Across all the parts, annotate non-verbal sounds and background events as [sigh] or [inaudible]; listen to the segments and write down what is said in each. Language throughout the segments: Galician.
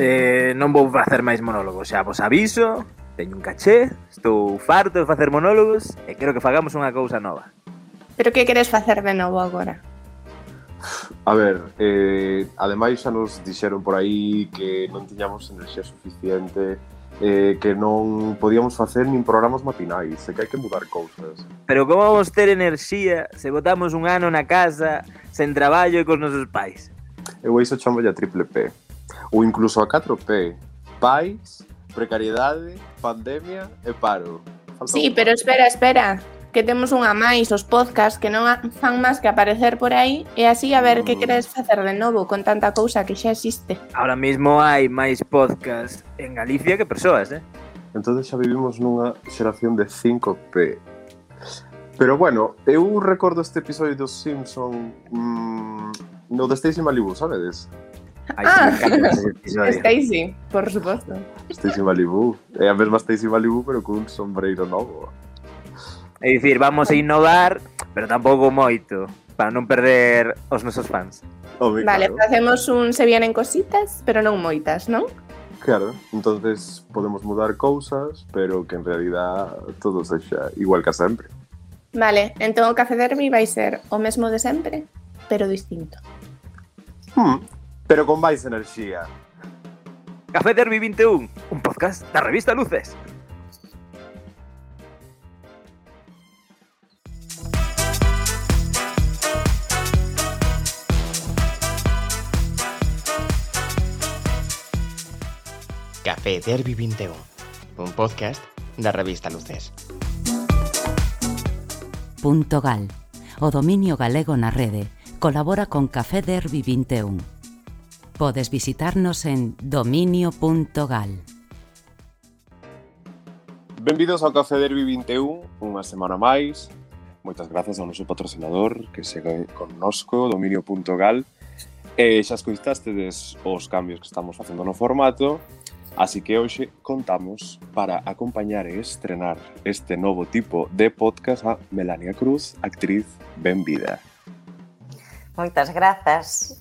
eh, non vou facer máis monólogos, xa vos aviso, teño un caché, estou farto de facer monólogos e quero que fagamos unha cousa nova. Pero que queres facer de novo agora? A ver, eh, ademais xa nos dixeron por aí que non tiñamos enerxía suficiente eh, que non podíamos facer nin programas matinais, e que hai que mudar cousas. Pero como vamos ter enerxía se botamos un ano na casa, sen traballo e cos nosos pais? Eu iso chamo a triple P ou incluso a 4P. Pais, precariedade, pandemia e paro. Falta sí, un... pero espera, espera que temos unha máis os podcast que non fan máis que aparecer por aí e así a ver mm. que queres facer de novo con tanta cousa que xa existe. Ahora mismo hai máis podcast en Galicia que persoas, eh? Entón xa vivimos nunha xeración de 5P. Pero bueno, eu recordo este episodio dos Simpson mmm, no de Stacy Malibu, sabedes? Ay, ah, sí, [laughs] Stacy, por suposto. Stacy Malibu. É a mesma Stacy Malibu, pero cun sombreiro novo. É dicir, vamos a innovar, pero tampouco moito, para non perder os nosos fans. Oh, Obvio, vale, claro. facemos un se vienen cositas, pero non moitas, non? Claro, entonces podemos mudar cousas, pero que en realidad todo sexa igual que sempre. Vale, entón o Café Derby vai ser o mesmo de sempre, pero distinto. Hmm, pero con máis enerxía. Café Derby 21, un podcast da revista Luces. Café Derby 21, un podcast da revista Luces. Punto Gal, o dominio galego na rede, colabora con Café Derby 21 podes visitarnos en dominio.gal. Benvidos ao Café Derby 21, unha semana máis. Moitas grazas ao noso patrocinador que segue connosco, dominio.gal. E xa escoitastedes os cambios que estamos facendo no formato, así que hoxe contamos para acompañar e estrenar este novo tipo de podcast a Melania Cruz, actriz benvida. Moitas grazas.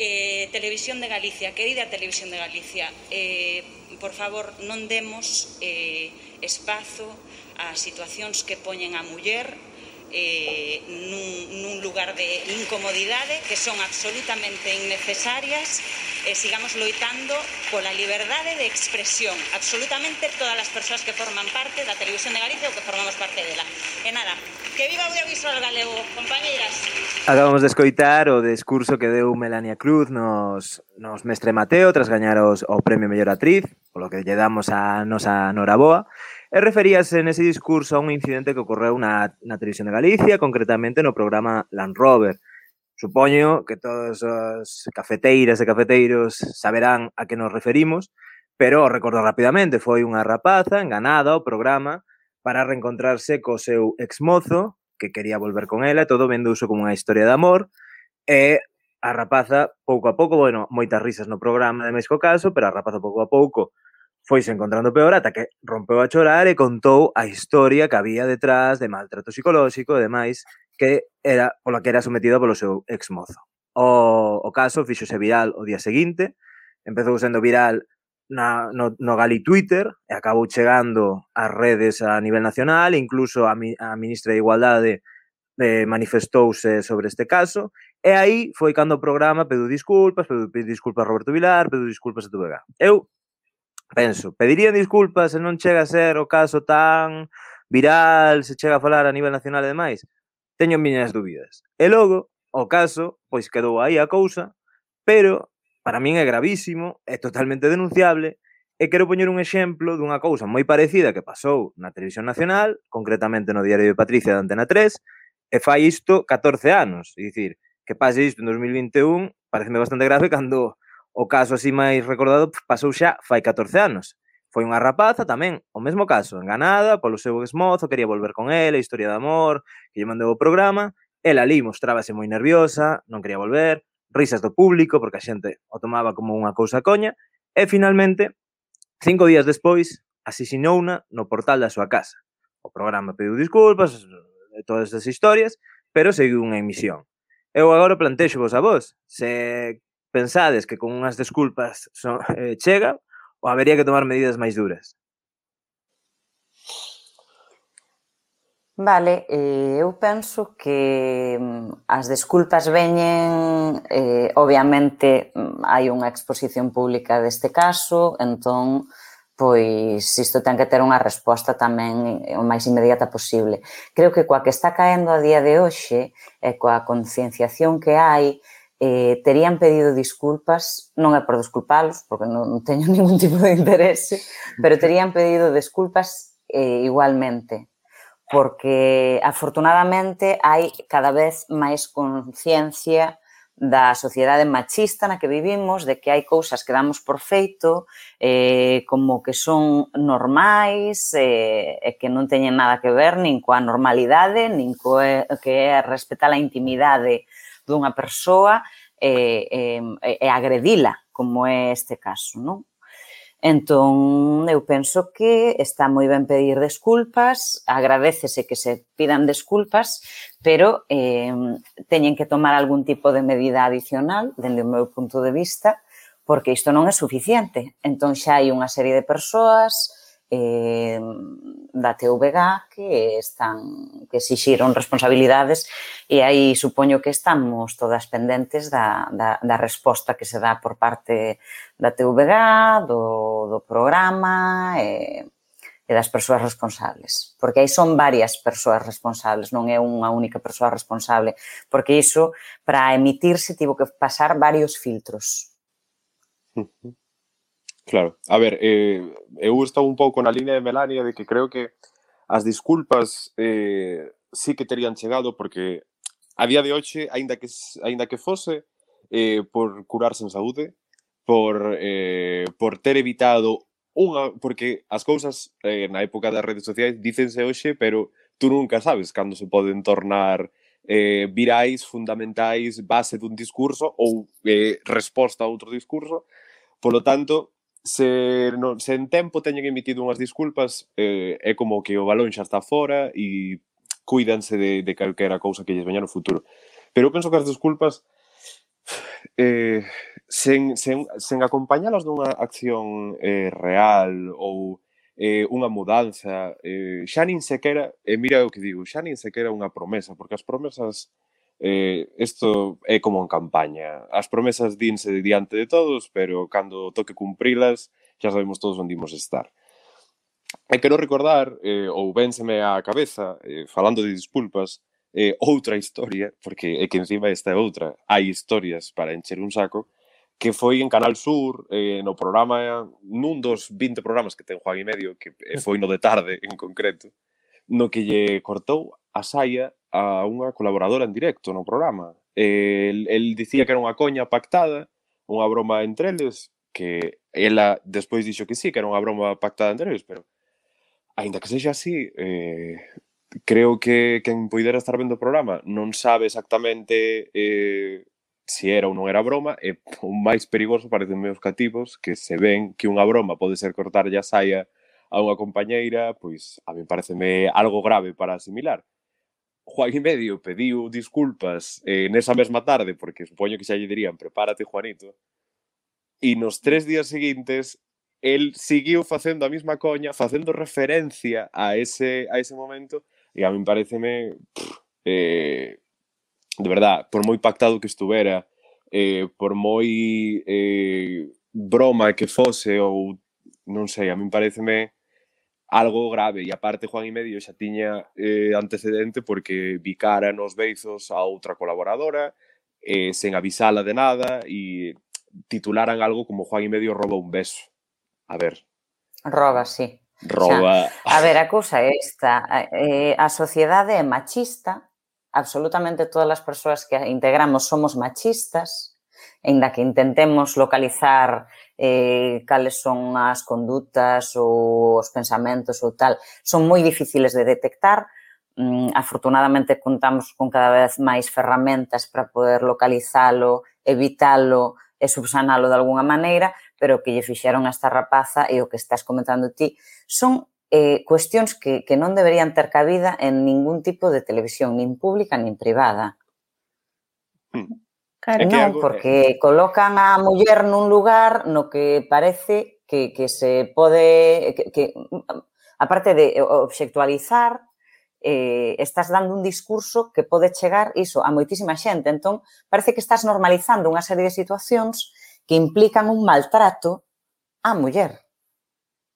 Eh, Televisión de Galicia, querida Televisión de Galicia, eh, por favor, non demos eh, espazo a situacións que poñen a muller eh, nun, nun lugar de incomodidade que son absolutamente innecesarias e sigamos loitando pola liberdade de expresión absolutamente todas as persoas que forman parte da Televisión de Galicia ou que formamos parte dela. E nada, Que viva o audiovisual galego, compañeiras. Acabamos de escoitar o discurso que deu Melania Cruz nos, nos Mestre Mateo tras gañar os, o Premio Mellor Atriz, polo que lle damos a nosa Noraboa. E referíase nese discurso a un incidente que ocorreu na, na televisión de Galicia, concretamente no programa Land Rover. Supoño que todos os cafeteiras e cafeteiros saberán a que nos referimos, pero recordo rapidamente, foi unha rapaza enganada ao programa para reencontrarse co seu exmozo, que quería volver con ela, todo vendeuse como unha historia de amor, e a rapaza pouco a pouco, bueno, moitas risas no programa de Mesco Caso, pero a rapaza pouco a pouco foise encontrando peor ata que rompeu a chorar e contou a historia que había detrás de maltrato psicolóxico e demais que era pola que era sometida polo seu exmozo. O, o caso fixose viral o día seguinte, empezou sendo viral na, no, no Gali Twitter e acabou chegando ás redes a nivel nacional, incluso a, mi, a ministra de Igualdade eh, manifestouse sobre este caso, e aí foi cando o programa pediu disculpas, pediu, pediu disculpas a Roberto Vilar, pediu disculpas a Tubega. Eu penso, pedirían disculpas se non chega a ser o caso tan viral, se chega a falar a nivel nacional e demais? Teño miñas dúbidas. E logo, o caso, pois quedou aí a cousa, pero para min é gravísimo, é totalmente denunciable, e quero poñer un exemplo dunha cousa moi parecida que pasou na Televisión Nacional, concretamente no Diario de Patricia de Antena 3, e fai isto 14 anos, É dicir, que pase isto en 2021, pareceme bastante grave cando o caso así máis recordado pasou xa fai 14 anos. Foi unha rapaza tamén, o mesmo caso, enganada polo seu exmozo, quería volver con ele, historia de amor, que lle mandou o programa, ela ali mostrábase moi nerviosa, non quería volver, risas do público, porque a xente o tomaba como unha cousa coña, e finalmente, cinco días despois, asesinouna no portal da súa casa. O programa pediu disculpas, todas esas historias, pero seguiu unha emisión. Eu agora plantexo vos a vos, se pensades que con unhas desculpas son, eh, chega, ou habería que tomar medidas máis duras. Vale, eh, eu penso que mm, as desculpas veñen, eh, obviamente mm, hai unha exposición pública deste caso, entón, pois isto ten que ter unha resposta tamén eh, o máis inmediata posible. Creo que coa que está caendo a día de hoxe e coa concienciación que hai, eh, terían pedido disculpas, non é por desculpalos, porque non teño [laughs] ningún tipo de interese, pero terían pedido desculpas eh, igualmente, porque afortunadamente hai cada vez máis conciencia da sociedade machista na que vivimos, de que hai cousas que damos por feito, eh, como que son normais, eh, e que non teñen nada que ver nin coa normalidade, nin coa eh, que é respetar a intimidade dunha persoa e, eh, e, eh, e agredila, como é este caso. Non? Entón, eu penso que está moi ben pedir desculpas, agradecese que se pidan desculpas, pero eh, teñen que tomar algún tipo de medida adicional, dende o meu punto de vista, porque isto non é suficiente. Entón, xa hai unha serie de persoas eh, da TVG que están que exixiron responsabilidades e aí supoño que estamos todas pendentes da, da, da resposta que se dá por parte da TVG, do, do programa e, e das persoas responsables. Porque aí son varias persoas responsables, non é unha única persoa responsable. Porque iso, para emitirse, tivo que pasar varios filtros. Uh -huh. Claro, a ver, eh, eu estou un pouco na línea de Melania de que creo que as disculpas eh, sí que terían chegado porque a día de hoxe, aínda que aínda que fose eh, por curarse en saúde, por, eh, por ter evitado unha, porque as cousas eh, na época das redes sociais dícense hoxe, pero tú nunca sabes cando se poden tornar eh, virais, fundamentais, base dun discurso ou eh, resposta a outro discurso. Polo tanto, se, non, se en tempo teñen emitido unhas disculpas, eh, é como que o balón xa está fora e cuídanse de, de calquera cousa que lles veña no futuro. Pero eu penso que as disculpas [sighs] eh, sen, sen, sen acompañalas dunha acción eh, real ou eh, unha mudanza, eh, xa nin sequera, e eh, mira o que digo, xa nin sequera unha promesa, porque as promesas eh, esto é como en campaña. As promesas dinse diante de todos, pero cando toque cumprilas, xa sabemos todos onde imos estar. E quero recordar, eh, ou vénseme á cabeza, eh, falando de disculpas, eh, outra historia, porque é que encima esta é outra, hai historias para encher un saco, que foi en Canal Sur, eh, no programa, nun dos 20 programas que ten Juan e Medio, que eh, foi no de tarde en concreto, no que lle cortou a saia a unha colaboradora en directo no programa. El, el dicía que era unha coña pactada, unha broma entre eles, que ela despois dixo que sí, que era unha broma pactada entre eles, pero aínda que sexa así, eh, creo que quen poidera estar vendo o programa non sabe exactamente eh, se era ou non era broma, e [laughs] o máis perigoso parecen meus cativos que se ven que unha broma pode ser cortar a saia a unha compañeira, pois a mí pareceme algo grave para asimilar. Juan Medio pediu disculpas eh, nesa mesma tarde, porque supoño que xa lle dirían, prepárate, Juanito. E nos tres días seguintes, el seguiu facendo a mesma coña, facendo referencia a ese, a ese momento, e a mí pareceme, pff, eh, de verdad, por moi pactado que estuvera, eh, por moi eh, broma que fose, ou non sei, a mí pareceme algo grave e aparte Juan y Medio xa tiña eh, antecedente porque vicara nos beizos a outra colaboradora eh, sen avisala de nada e titularan algo como Juan y Medio roba un beso. A ver. Roba, sí. Roba. Xa, a ver, a cousa é esta. Eh, a sociedade é machista, absolutamente todas as persoas que integramos somos machistas, Ainda que intentemos localizar eh, cales son as condutas ou os pensamentos ou tal, son moi difíciles de detectar. Mm, afortunadamente contamos con cada vez máis ferramentas para poder localizalo, evitalo e subsanalo de alguna maneira, pero o que lle fixeron a esta rapaza e o que estás comentando ti son eh, cuestións que, que non deberían ter cabida en ningún tipo de televisión, nin pública nin privada. Mm. Claro, non, porque colocan a muller nun lugar no que parece que, que se pode... Que, que, aparte de obxectualizar, eh, estás dando un discurso que pode chegar iso a moitísima xente. Entón, parece que estás normalizando unha serie de situacións que implican un maltrato á muller.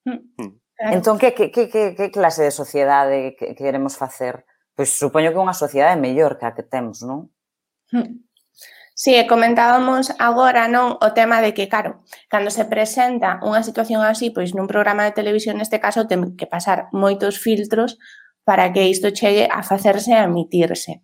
Mm. Entón, que, que, que, que clase de sociedade que queremos facer? Pois supoño que unha sociedade mellor que a que temos, non? Hmm. Si, sí, comentábamos agora non o tema de que, claro, cando se presenta unha situación así, pois nun programa de televisión, neste caso, ten que pasar moitos filtros para que isto chegue a facerse e a emitirse.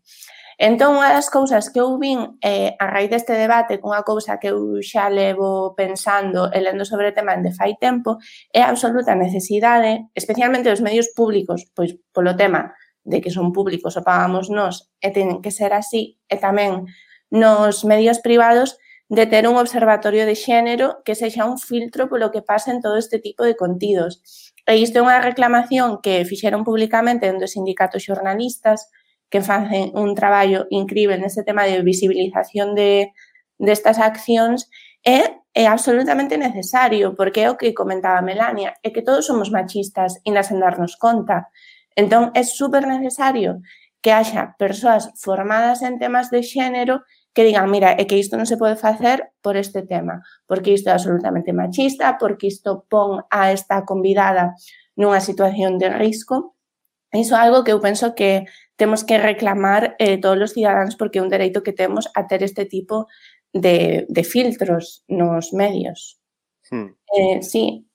Entón, unha das cousas que eu vin eh, a raíz deste debate, unha cousa que eu xa levo pensando e lendo sobre o tema de fai tempo, é a absoluta necesidade, especialmente dos medios públicos, pois polo tema de que son públicos o pagamos nós e ten que ser así, e tamén nos medios privados de ter un observatorio de xénero que sexa un filtro polo que pasa en todo este tipo de contidos. E isto é unha reclamación que fixeron públicamente dentro dos sindicatos xornalistas que facen un traballo incrível neste tema de visibilización de, destas accións e é absolutamente necesario, porque é o que comentaba Melania, é que todos somos machistas e nas en darnos conta. Entón, é super necesario que haxa persoas formadas en temas de xénero que digan, mira, é que isto non se pode facer por este tema, porque isto é absolutamente machista, porque isto pon a esta convidada nunha situación de risco. Iso é algo que eu penso que temos que reclamar eh, todos os cidadáns porque é un dereito que temos a ter este tipo de, de filtros nos medios. Hmm. Eh, sí.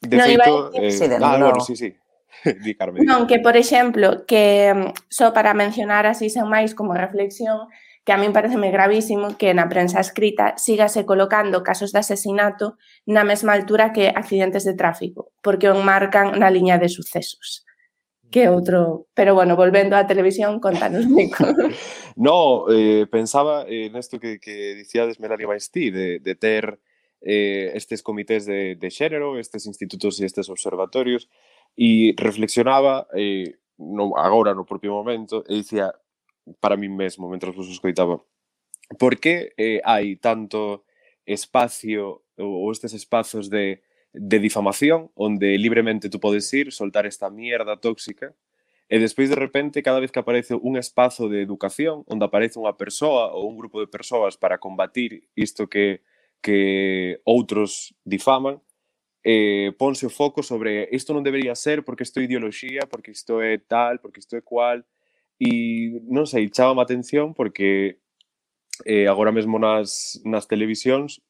De no, feito, iba a... eh, sí, de ah, bueno, sí, sí. [laughs] Di Carmen. Non, que, por exemplo, que mm, só para mencionar así sen máis como reflexión, que a min pareceme gravísimo que na prensa escrita sígase colocando casos de asesinato na mesma altura que accidentes de tráfico, porque o enmarcan na liña de sucesos. Que outro... Pero bueno, volvendo á televisión, contanos, Nico. [laughs] no, eh, pensaba eh, nesto que, que dicíades Melania máis ti, de, de ter eh, estes comités de, de xénero, estes institutos e estes observatorios, e reflexionaba eh, no, agora no propio momento e dicía para min mesmo mentre vos escoitaba. Por que eh, hai tanto espacio ou estes espazos de, de difamación onde libremente tú podes ir, soltar esta mierda tóxica e despois de repente cada vez que aparece un espazo de educación onde aparece unha persoa ou un grupo de persoas para combatir isto que, que outros difaman, eh, ponse o foco sobre isto non debería ser porque isto é ideoloxía, porque isto é tal, porque isto é cual, E non sei, chama a atención porque eh, agora mesmo nas, nas televisións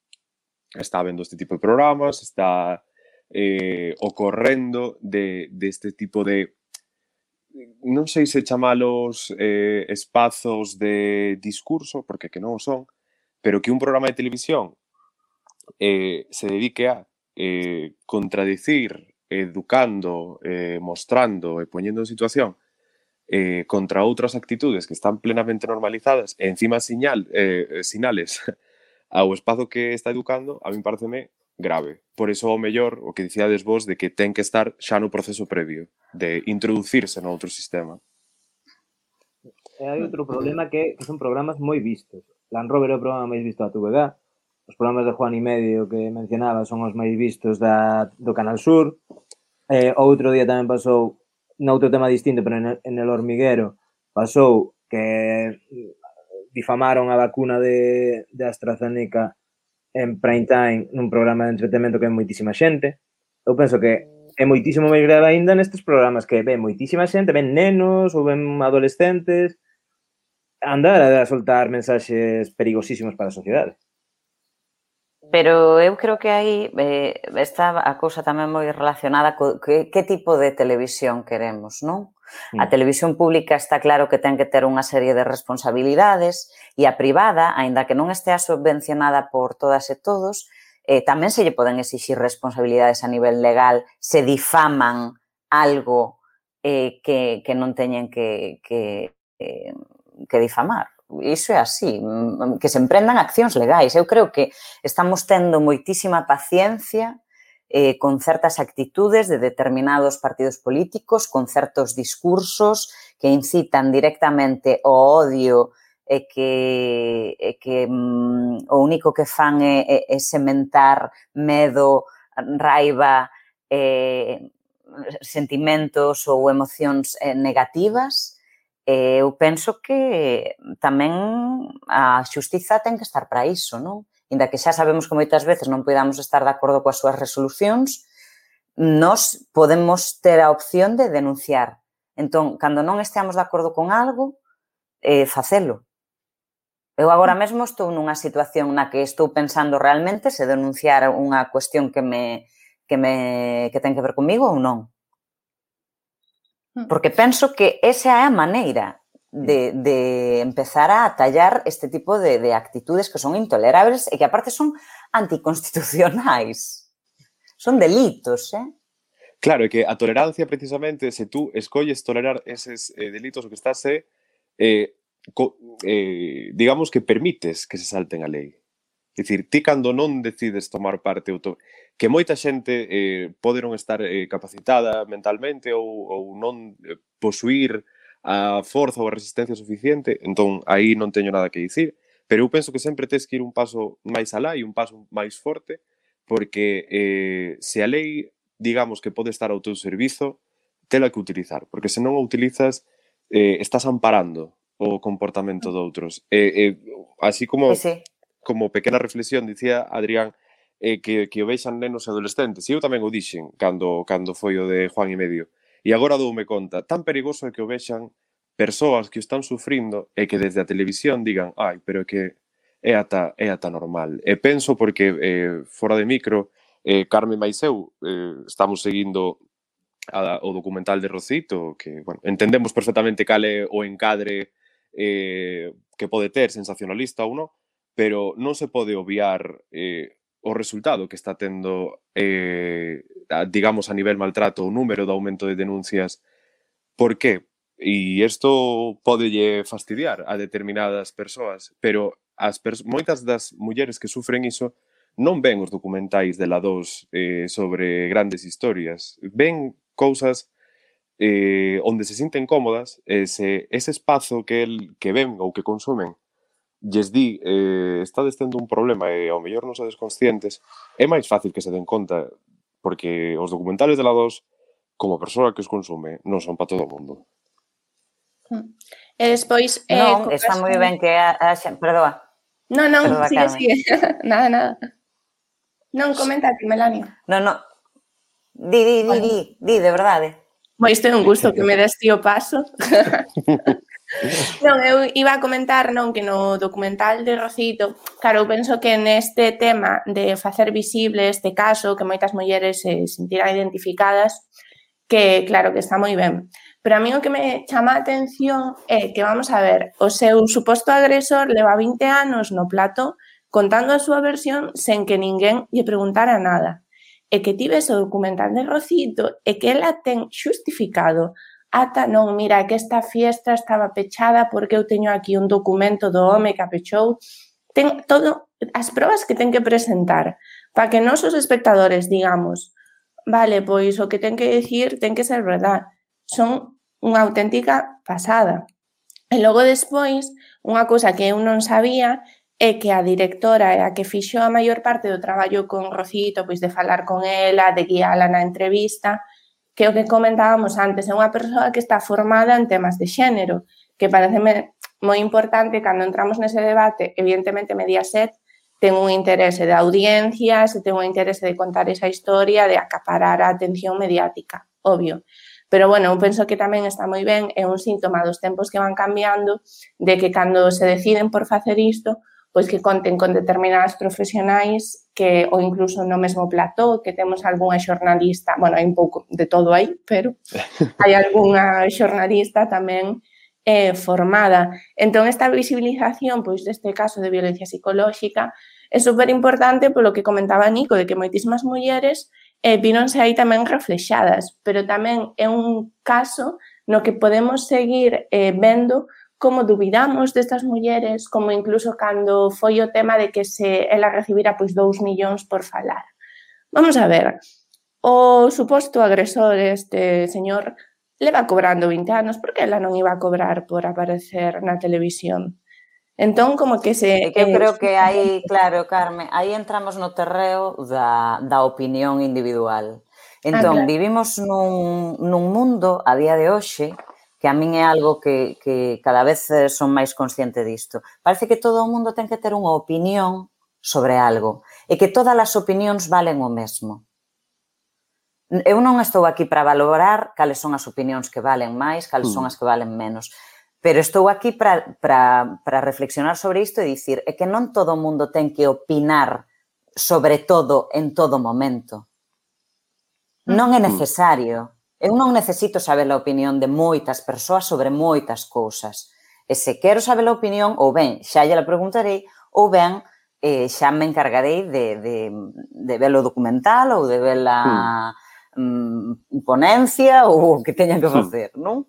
está vendo este tipo de programas, está eh, ocorrendo de, deste tipo de non sei se chamalos eh, espazos de discurso, porque que non o son, pero que un programa de televisión eh, se dedique a eh, contradicir, educando, eh, mostrando e eh, poñendo en situación eh, contra outras actitudes que están plenamente normalizadas e encima señal, eh, sinales [laughs] ao espazo que está educando, a min pareceme grave. Por iso, o mellor, o que dicíades vos de que ten que estar xa no proceso previo de introducirse no outro sistema. E hai outro problema que, que son programas moi vistos. Land Rover é o programa máis visto da TVG. Os programas de Juan y Medio que mencionaba son os máis vistos da, do Canal Sur. Eh, outro día tamén pasou noutro tema distinto, pero en el, en el hormiguero, pasou que eh, difamaron a vacuna de, de AstraZeneca en prime time nun programa de entretenimento que é moitísima xente. Eu penso que é moitísimo máis grave aínda nestes programas que ven moitísima xente, ven nenos ou ven adolescentes, andar a soltar mensaxes perigosísimos para a sociedade. Pero eu creo que aí eh, está a cousa tamén moi relacionada co que, que tipo de televisión queremos, non? A mm. televisión pública está claro que ten que ter unha serie de responsabilidades e a privada, aínda que non estea subvencionada por todas e todos, eh, tamén se lle poden exixir responsabilidades a nivel legal se difaman algo eh, que, que non teñen que, que, eh, que difamar iso é así, mm, que se emprendan accións legais. Eu creo que estamos tendo moitísima paciencia eh, con certas actitudes de determinados partidos políticos, con certos discursos que incitan directamente ao odio e que, e que mm, o único que fan é, é, é sementar medo, raiva, eh, sentimentos ou emocións eh, negativas eh, eu penso que tamén a xustiza ten que estar para iso, non? Inda que xa sabemos que moitas veces non podamos estar de acordo coas súas resolucións, nós podemos ter a opción de denunciar. Entón, cando non esteamos de acordo con algo, eh, facelo. Eu agora mm. mesmo estou nunha situación na que estou pensando realmente se denunciar unha cuestión que me que me que ten que ver comigo ou non. Mm. Porque penso que esa é a maneira de, mm. de empezar a tallar este tipo de, de actitudes que son intolerables e que aparte son anticonstitucionais. Son delitos, eh? Claro, é que a tolerancia precisamente, se tú escolles tolerar eses eh, delitos o que estás é eh, co, eh, digamos que permites que se salten a lei. Dicir, ti cando non decides tomar parte ou to... que moita xente eh, pode non estar eh, capacitada mentalmente ou, ou non eh, posuir a forza ou a resistencia suficiente, entón aí non teño nada que dicir, pero eu penso que sempre tes que ir un paso máis alá e un paso máis forte, porque eh, se a lei, digamos, que pode estar ao teu servizo, tela que utilizar, porque se non a utilizas, eh, estás amparando o comportamento mm. de outros. Eh, eh, así como... Pois sí como pequena reflexión, dicía Adrián, eh, que, que o vexan nenos e adolescentes. E eu tamén o dixen cando, cando foi o de Juan e Medio. E agora doume conta, tan perigoso é que o vexan persoas que o están sufrindo e que desde a televisión digan ai, pero que é ata, é ata normal. E penso porque eh, fora de micro, eh, Carmen Maiseu, eh, estamos seguindo a, o documental de Rocito, que bueno, entendemos perfectamente cal é o encadre eh, que pode ter sensacionalista ou non, pero non se pode obviar eh, o resultado que está tendo, eh, a, digamos, a nivel maltrato, o número de aumento de denuncias. Por qué? E isto podelle fastidiar a determinadas persoas, pero as pers moitas das mulleres que sufren iso non ven os documentais de la 2 eh, sobre grandes historias, ven cousas eh, onde se sinten cómodas, ese, ese espazo que, el, que ven ou que consumen lles di eh, está tendo un problema e ao mellor non sodes conscientes, é máis fácil que se den conta, porque os documentales de la 2, como persoa que os consume, non son para todo o mundo. Hmm. E despois... Eh, non, está moi ben que a, a. Perdoa. Non, non, Perdoa, sigue, Carmen. sigue. [laughs] nada, nada. Non, comenta ti, Melania. Non, non. Di, di, di, di, di, de verdade. Pois moi, isto é un gusto que me des tío paso. [laughs] non, eu iba a comentar non que no documental de Rocito, claro, eu penso que neste tema de facer visible este caso que moitas mulleres se sentirán identificadas, que claro que está moi ben. Pero a mí o que me chama a atención é que, vamos a ver, o seu suposto agresor leva 20 anos no plato contando a súa versión sen que ninguén lle preguntara nada. E que tives o documental de Rocito e que ela ten xustificado ata non, mira, que esta fiesta estaba pechada porque eu teño aquí un documento do home que a pechou. Ten todo as probas que ten que presentar para que nosos espectadores digamos, vale, pois o que ten que dicir ten que ser verdad. Son unha auténtica pasada. E logo despois, unha cousa que eu non sabía é que a directora é a que fixo a maior parte do traballo con Rocito, pois de falar con ela, de guiala na entrevista, que o que comentábamos antes, é unha persoa que está formada en temas de xénero, que pareceme moi importante cando entramos nese debate, evidentemente Mediaset ten un interese de audiencias, ten un interese de contar esa historia, de acaparar a atención mediática, obvio. Pero, bueno, eu penso que tamén está moi ben, é un síntoma dos tempos que van cambiando, de que cando se deciden por facer isto, pois que conten con determinadas profesionais que ou incluso no mesmo plató que temos algunha xornalista, bueno, hai un pouco de todo aí, pero [laughs] hai algunha xornalista tamén eh, formada. Entón, esta visibilización pois deste caso de violencia psicolóxica é super importante polo que comentaba Nico, de que moitísimas mulleres eh, víronse aí tamén reflexadas, pero tamén é un caso no que podemos seguir eh, vendo como dubidamos destas mulleres, como incluso cando foi o tema de que se ela recibira pois 2 millóns por falar. Vamos a ver, o suposto agresor este señor leva cobrando 20 anos, por que ela non iba a cobrar por aparecer na televisión? Entón, como que se... Eu creo que aí, claro, Carme, aí entramos no terreo da, da opinión individual. Ah, entón, ah, claro. vivimos nun, nun mundo a día de hoxe que a min é algo que, que cada vez eh, son máis consciente disto. Parece que todo o mundo ten que ter unha opinión sobre algo e que todas as opinións valen o mesmo. Eu non estou aquí para valorar cales son as opinións que valen máis, cales son hmm. as que valen menos, pero estou aquí para, para, para reflexionar sobre isto e dicir é que non todo o mundo ten que opinar sobre todo en todo momento. Non é hmm. necesario. Eu non necesito saber a opinión de moitas persoas sobre moitas cousas. E se quero saber a opinión, ou ben, xa lle la preguntarei, ou ben, eh, xa me encargarei de, de, de ver o documental ou de ver a mm. mm, ponencia ou o que teña que hmm. facer, mm. non?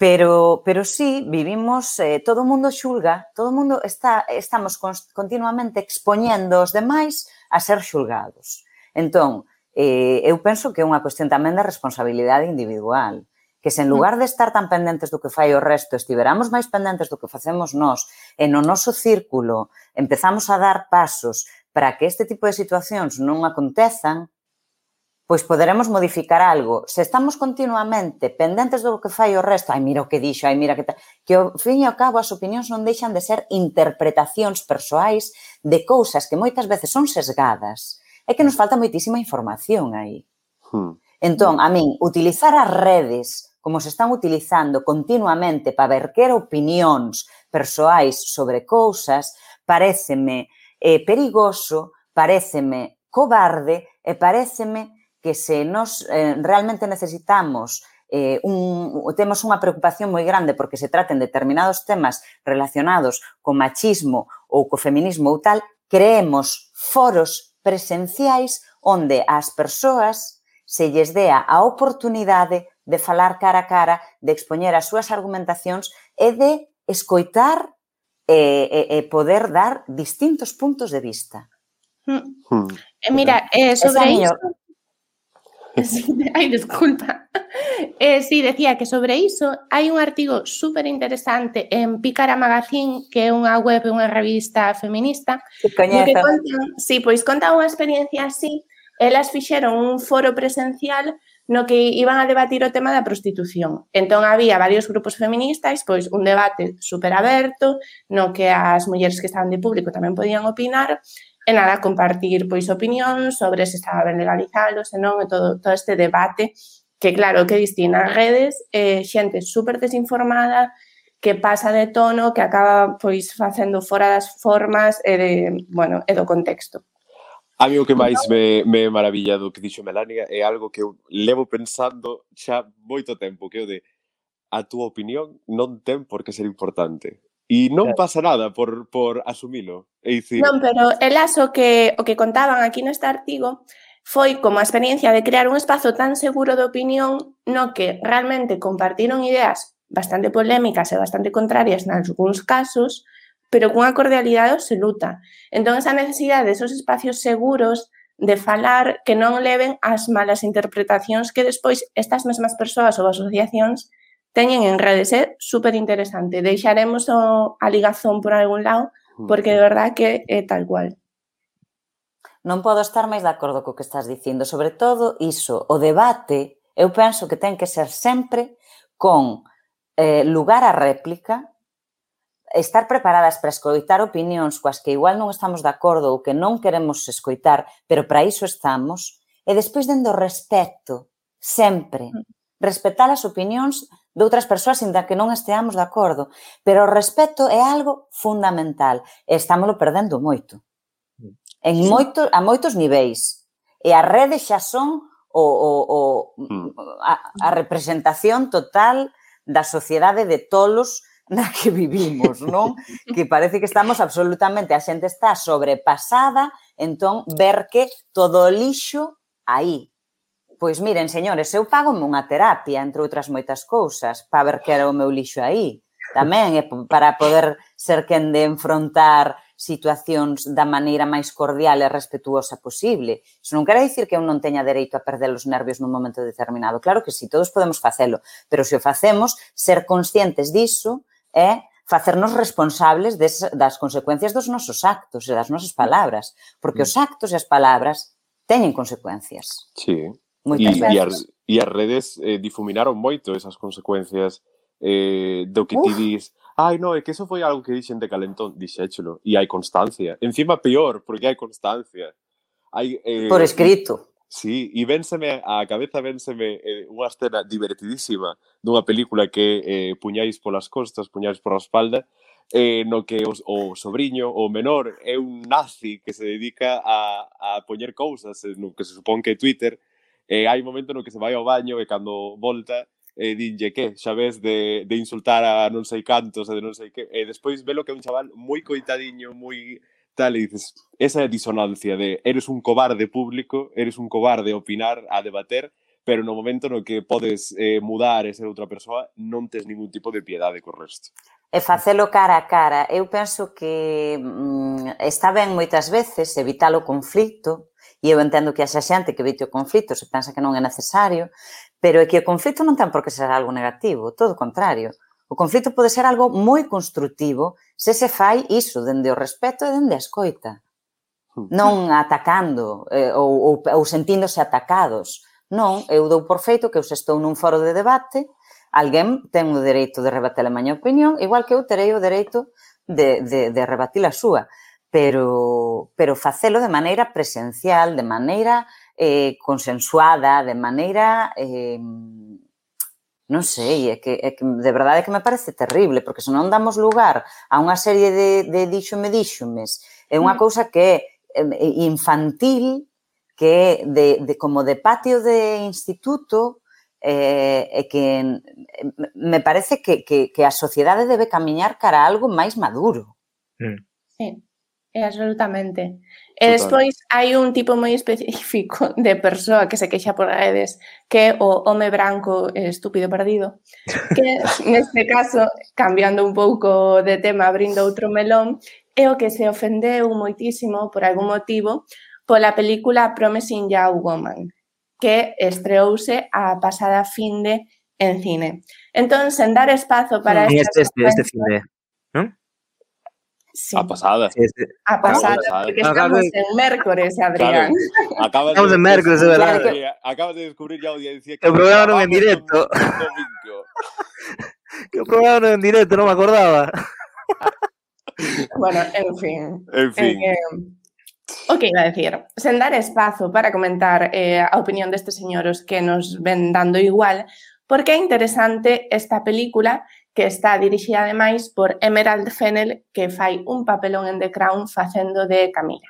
Pero, pero sí, vivimos, eh, todo o mundo xulga, todo o mundo está, estamos continuamente expoñendo os demais a ser xulgados. Entón, eh, eu penso que é unha cuestión tamén da responsabilidade individual que se en mm. lugar de estar tan pendentes do que fai o resto, estiveramos máis pendentes do que facemos nós e no noso círculo empezamos a dar pasos para que este tipo de situacións non acontezan, pois poderemos modificar algo. Se estamos continuamente pendentes do que fai o resto, ai, mira o que dixo, ai, mira que tal, que ao fin e ao cabo as opinións non deixan de ser interpretacións persoais de cousas que moitas veces son sesgadas é que nos falta moitísima información aí. Hmm. Entón, hmm. a min, utilizar as redes como se están utilizando continuamente para verquer opinións persoais sobre cousas, pareceme eh, perigoso, pareceme cobarde e pareceme que se nos eh, realmente necesitamos eh, un, temos unha preocupación moi grande porque se traten determinados temas relacionados co machismo ou co feminismo ou tal, creemos foros presenciais onde ás persoas se lles dea a oportunidade de falar cara a cara, de expoñer as súas argumentacións e de escoitar e, e, e poder dar distintos puntos de vista. Hmm. hmm. Eh, mira, eh, sobre iso... [laughs] Ai, desculpa. Eh, sí, decía que sobre iso hai un artigo super interesante en Pícara Magazine, que é unha web, unha revista feminista, sí, que contan, sí, pois conta unha experiencia así, elas fixeron un foro presencial no que iban a debatir o tema da prostitución. Entón, había varios grupos feministas, pois un debate super aberto, no que as mulleres que estaban de público tamén podían opinar, e nada, compartir pois opinión sobre se estaba ben legalizado, se non, e todo, todo este debate que claro, que distintas redes eh, xente super desinformada, que pasa de tono, que acaba pois facendo fora das formas e de, bueno, e do contexto. A mí o que máis me, me maravilla do que dixo Melania é algo que eu levo pensando xa moito tempo, que é o de a túa opinión non ten por que ser importante. E non pasa nada por, por asumilo. É dicir... Non, pero el aso que o que contaban aquí neste artigo foi como a experiencia de crear un espazo tan seguro de opinión no que realmente compartiron ideas bastante polémicas e bastante contrarias nalgúns casos, pero cunha cordialidade absoluta. Entón, esa necesidade de esos espacios seguros de falar que non leven as malas interpretacións que despois estas mesmas persoas ou asociacións teñen en redes. É super interesante. Deixaremos o, a ligazón por algún lado, porque de verdad que é tal cual non podo estar máis de acordo co que estás dicindo. Sobre todo iso, o debate, eu penso que ten que ser sempre con eh, lugar a réplica, estar preparadas para escoitar opinións coas que igual non estamos de acordo ou que non queremos escoitar, pero para iso estamos, e despois dendo respeto, sempre, mm. respetar as opinións de outras persoas inda que non esteamos de acordo, pero o respeto é algo fundamental e estámoslo perdendo moito en moito, a moitos niveis. E as redes xa son o, o, o, hmm. a, a representación total da sociedade de tolos [laughs] na que vivimos, non? [laughs] Que parece que estamos absolutamente, a xente está sobrepasada, entón ver que todo o lixo aí. Pois miren, señores, eu pago unha terapia, entre outras moitas cousas, para ver que era o meu lixo aí. Tamén é para poder ser quen de enfrontar situacións da maneira máis cordial e respetuosa posible. Iso non quere dicir que eu non teña dereito a perder os nervios nun momento determinado. Claro que si, sí, todos podemos facelo, pero se o facemos, ser conscientes disso é facernos responsables des, das consecuencias dos nosos actos e das nosas palabras, porque os mm. actos e as palabras teñen consecuencias. Sí. Moitas e, veces. E as, e as redes eh, difuminaron moito esas consecuencias eh, do que Uf. ti dis Ai, no, é que eso foi algo que dixen de Calentón, dixéchelo, e hai constancia. Encima peor, porque hai constancia. Hai, eh, Por escrito. Sí, e vénseme, a cabeza vénseme eh, unha escena divertidísima dunha película que eh, puñáis polas costas, puñáis pola espalda, eh, no que os, o sobrinho, o menor, é un nazi que se dedica a, a poñer cousas no que se supón que é Twitter, eh, hai un momento no que se vai ao baño e cando volta Eh, e dinlle que, xa ves, de, de insultar a non sei cantos e de non sei eh, que, e despois velo que é un chaval moi coitadiño, moi tal, e dices, esa é a disonancia de eres un cobarde público, eres un cobarde a opinar, a debater, pero no momento no que podes eh, mudar e ser outra persoa, non tes ningún tipo de piedade co resto. E facelo cara a cara. Eu penso que mm, está ben moitas veces evitar o conflito, e eu entendo que haxa xente que evite o conflito se pensa que non é necesario, Pero é que o conflito non ten por que ser algo negativo, todo o contrario. O conflito pode ser algo moi construtivo se se fai iso dende o respeto e dende a escoita. Hmm. Non atacando eh, ou, ou, ou sentíndose atacados. Non, eu dou por feito que eu se estou nun foro de debate, alguén ten o dereito de rebater a maña opinión, igual que eu terei o dereito de, de, de rebatir a súa. Pero, pero facelo de maneira presencial, de maneira eh, consensuada de maneira... Eh, non sei, é que, é que de verdade é que me parece terrible, porque se non damos lugar a unha serie de, de díxome díxomes, é unha cousa que é infantil, que é de, de, como de patio de instituto, eh, e que me parece que, que, que a sociedade debe camiñar cara a algo máis maduro. Mm. Sí. É, absolutamente. Eh, Total. E despois hai un tipo moi específico [laughs] de persoa que se queixa por redes que é o home branco estúpido perdido que [laughs] neste caso, cambiando un pouco de tema, abrindo outro melón é o que se ofendeu moitísimo por algún motivo pola película Promising Young Woman que estreouse a pasada finde en cine. Entón, sen dar espazo para... Mm, sí, este, este, este fin de... Sí, A pasada. sí, este. a porque claro. estamos en mércores, Adrián. Acabas Estamos de, en de verdad. Acabas de descubrir ya audiencia programa non é en directo. [laughs] Que programa en directo, non me acordaba. [laughs] Bueno, en fin. En fin. Eh, o que iba a decir, sen dar espazo para comentar eh, a opinión destes señoros que nos ven dando igual, porque é interesante esta película que está dirixida ademais por Emerald Fennel, que fai un papelón en The Crown facendo de Camila.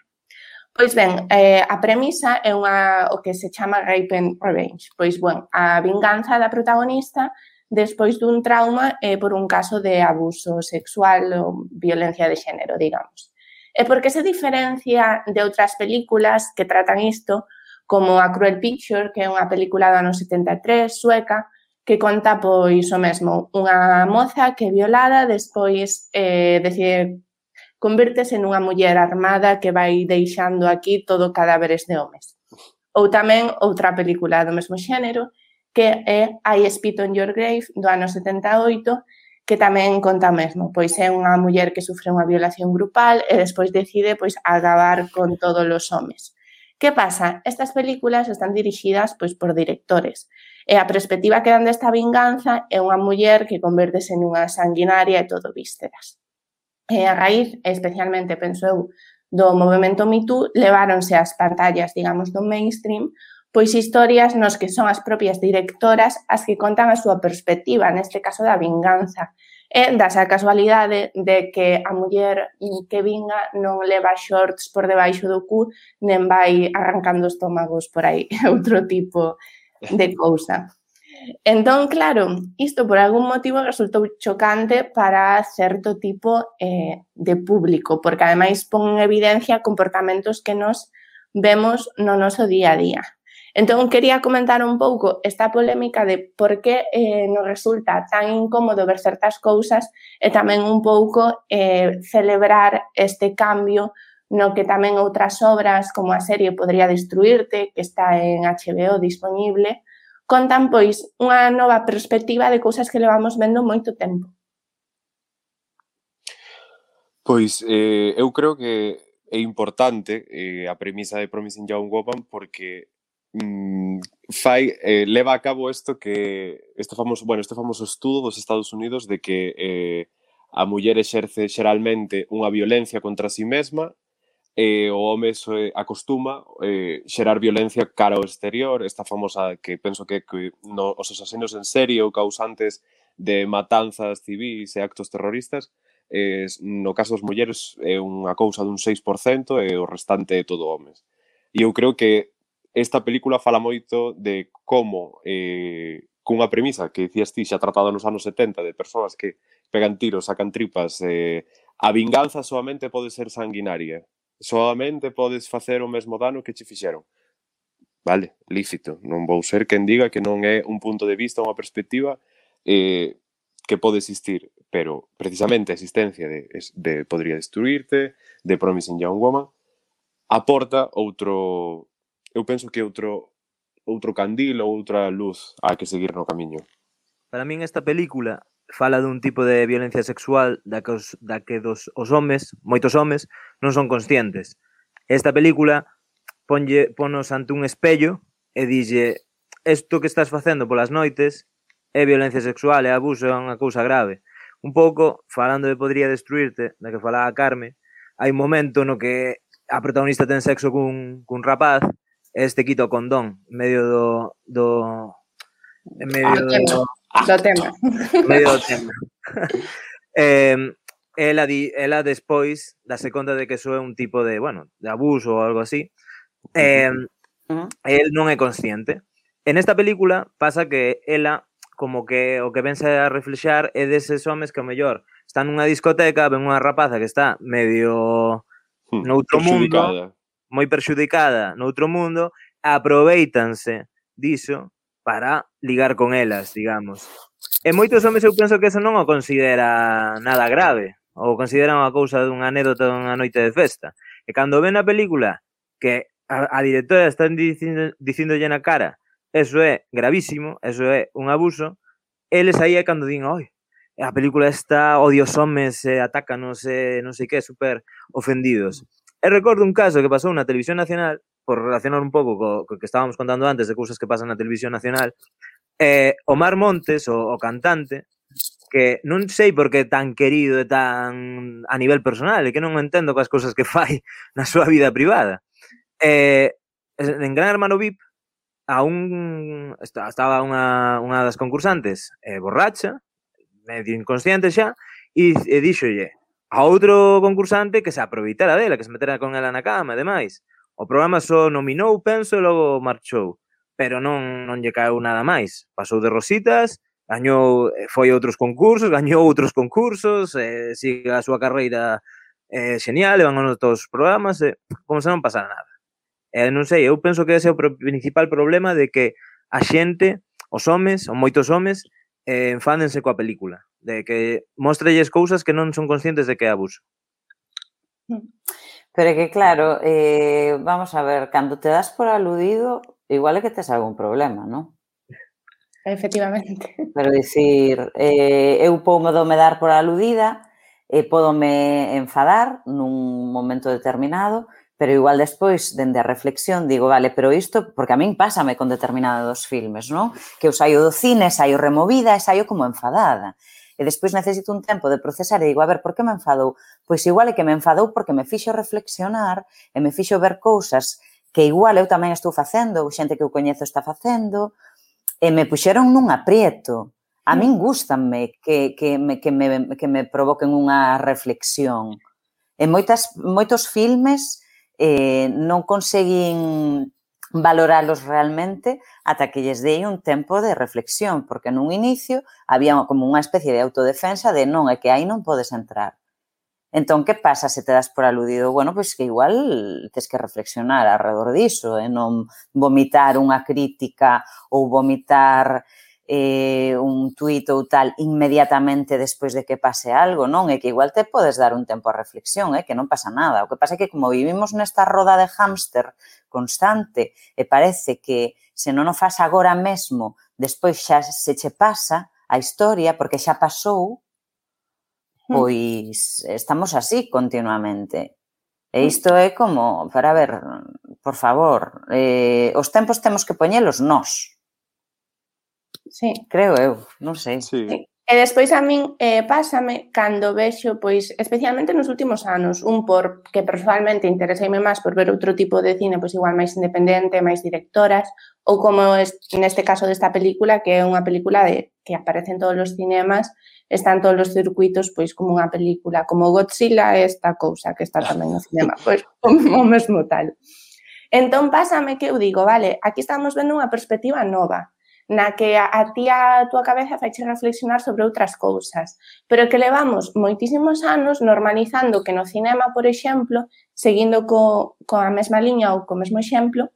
Pois ben, eh, a premisa é unha, o que se chama Rape and Revenge. Pois, bueno, a vinganza da protagonista despois dun trauma eh, por un caso de abuso sexual ou violencia de xénero, digamos. E por que se diferencia de outras películas que tratan isto, como A Cruel Picture, que é unha película do ano 73 sueca, que conta pois o mesmo, unha moza que é violada, despois eh, decide convírtese nunha muller armada que vai deixando aquí todo cadáveres de homes. Ou tamén outra película do mesmo xénero, que é I Spit on Your Grave, do ano 78, que tamén conta o mesmo, pois é unha muller que sufre unha violación grupal e despois decide pois acabar con todos os homes. Que pasa? Estas películas están dirixidas pois por directores E a perspectiva que dan desta vinganza é unha muller que convertese nunha sanguinaria e todo vísceras. E a raíz, especialmente, penso eu, do movimento Me Too, leváronse ás pantallas, digamos, do mainstream, pois historias nos que son as propias directoras as que contan a súa perspectiva, neste caso da vinganza, e das a casualidade de que a muller que vinga non leva shorts por debaixo do cu, nem vai arrancando estómagos por aí, [laughs] outro tipo de cousa. Entón, claro, isto por algún motivo resultou chocante para certo tipo eh, de público, porque ademais pon en evidencia comportamentos que nos vemos no noso día a día. Entón, quería comentar un pouco esta polémica de por que eh, nos resulta tan incómodo ver certas cousas e tamén un pouco eh, celebrar este cambio no que tamén outras obras como a serie Podría destruirte, que está en HBO disponible, contan pois unha nova perspectiva de cousas que levamos vendo moito tempo. Pois eh, eu creo que é importante eh, a premisa de Promising Young Woman porque mm, fai, eh, leva a cabo isto que este famoso, bueno, este famoso estudo dos Estados Unidos de que eh, a muller exerce xeralmente unha violencia contra si sí mesma eh, o home se eh, acostuma eh, xerar violencia cara ao exterior, esta famosa que penso que, que no, os asesinos en serie ou causantes de matanzas civis e actos terroristas, eh, no caso das mulleres é unha cousa dun 6% e o restante é todo homes. E eu creo que esta película fala moito de como eh, cunha premisa que dicías ti xa tratado nos anos 70 de persoas que pegan tiros, sacan tripas, eh, a vinganza solamente pode ser sanguinaria Solamente podes facer o mesmo dano que che fixeron. Vale, lícito. Non vou ser quen diga que non é un punto de vista, unha perspectiva eh, que pode existir, pero precisamente a existencia de, de Podría Destruirte, de Promising Young Woman, aporta outro... Eu penso que outro outro candil ou outra luz a que seguir no camiño. Para min esta película fala dun tipo de violencia sexual da que os, da que dos, os homes, moitos homes, non son conscientes. Esta película ponlle, ponos ante un espello e dille isto que estás facendo polas noites é violencia sexual, é abuso, é unha cousa grave. Un pouco, falando de Podría Destruirte, da que falaba Carme, hai un momento no que a protagonista ten sexo cun, cun rapaz e este quita o condón en medio do... do en medio ah, do, do ah, tema. medio do tema. [laughs] eh, ela, di, ela despois dase conta de que iso é un tipo de, bueno, de abuso ou algo así. Eh, uh -huh. El non é consciente. En esta película pasa que ela como que o que vense a reflexar é deses homes que o mellor están nunha discoteca, ven unha rapaza que está medio hmm, noutro mundo, moi perxudicada noutro mundo, aproveitanse diso para ligar con elas, digamos. E moitos homes eu penso que eso non o considera nada grave ou consideran a cousa dunha anécdota dunha noite de festa. E cando ven a película que a, a directora está dicindo, dicindolle na cara eso é gravísimo, eso é un abuso, eles aí é cando din, oi, a película está odios homes, eh, atácanos, eh, non sei que, super ofendidos. E recordo un caso que pasou na televisión nacional, por relacionar un pouco co, co que estábamos contando antes de cousas que pasan na televisión nacional, eh, Omar Montes, o, o cantante, que non sei por que tan querido e tan a nivel personal, e que non entendo coas cousas que [laughs] fai na súa vida privada. Eh, en Gran Hermano VIP a un estaba unha, unha das concursantes eh, borracha, medio inconsciente xa, e, e díxolle a outro concursante que se aproveitara dela, que se metera con ela na cama ademais. demais. O programa só nominou, penso, e logo marchou. Pero non, non lle caeu nada máis. Pasou de rositas, gañou eh, foi outros concursos, gañou outros concursos, eh, sigue a súa carreira eh, genial, van a todos os programas, eh, como se non pasara nada. Eh, non sei, eu penso que ese é o principal problema de que a xente, os homes, ou moitos homes, eh, enfádense coa película, de que mostrelles cousas que non son conscientes de que é abuso. Hmm. Pero é que claro, eh, vamos a ver, cando te das por aludido, igual é que tes algún problema, non? Efectivamente. [laughs] Pero dicir, eh, eu poume dome dar por aludida, e eh, podome enfadar nun momento determinado, pero igual despois, dende a reflexión, digo, vale, pero isto, porque a min pásame con determinados filmes, non? Que eu saio do cine, saio removida e saio como enfadada. E despois necesito un tempo de procesar e digo, a ver, por que me enfadou? Pois igual é que me enfadou porque me fixo reflexionar e me fixo ver cousas que igual eu tamén estou facendo, ou xente que eu coñezo está facendo, e me puxeron nun aprieto. A min mm. gustanme que, que, me, que, me, que me provoquen unha reflexión. En moitas, moitos filmes eh, non conseguín valoralos realmente ata que lles dei un tempo de reflexión, porque nun inicio había como unha especie de autodefensa de non, é que aí non podes entrar. Entón, que pasa se te das por aludido? Bueno, pois que igual tes que reflexionar alrededor diso e non vomitar unha crítica ou vomitar eh, un tuit ou tal inmediatamente despois de que pase algo, non? É que igual te podes dar un tempo a reflexión, eh? que non pasa nada. O que pasa é que como vivimos nesta roda de hámster constante e parece que se non o fas agora mesmo, despois xa se che pasa a historia porque xa pasou, Pois estamos así continuamente. E isto é como, para ver, por favor, eh, os tempos temos que poñelos nós. Sí. Creo eu, non sei. Sí. E despois a min eh, pásame cando vexo, pois, especialmente nos últimos anos, un por que personalmente intereseime máis por ver outro tipo de cine, pois igual máis independente, máis directoras, ou como es, neste caso desta película, que é unha película de que aparece en todos os cinemas, está en todos os circuitos, pois como unha película como Godzilla, esta cousa que está tamén no cinema, pois [laughs] o mesmo tal. Entón, pásame que eu digo, vale, aquí estamos vendo unha perspectiva nova, na que a ti a túa cabeza faiche reflexionar sobre outras cousas, pero que levamos moitísimos anos normalizando que no cinema, por exemplo, seguindo co, coa mesma liña ou co mesmo exemplo,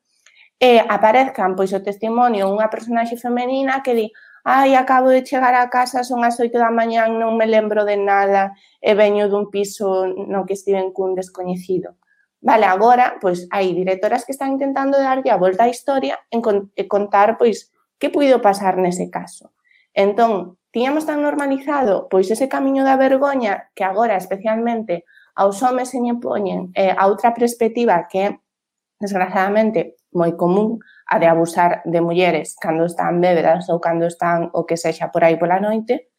eh, aparezcan pois o testimonio unha personaxe femenina que di ai, acabo de chegar a casa, son as oito da mañán, non me lembro de nada e veño dun piso no que estiven cun descoñecido. Vale, agora, pois, hai directoras que están intentando darlle a volta á historia en contar, pois, Que puido pasar nese caso? Entón, tiñamos tan normalizado pois ese camiño da vergoña que agora especialmente aos homes se lle poñen eh, a outra perspectiva que é desgraciadamente moi común a de abusar de mulleres cando están bébedas ou cando están o que sexa por aí pola noite,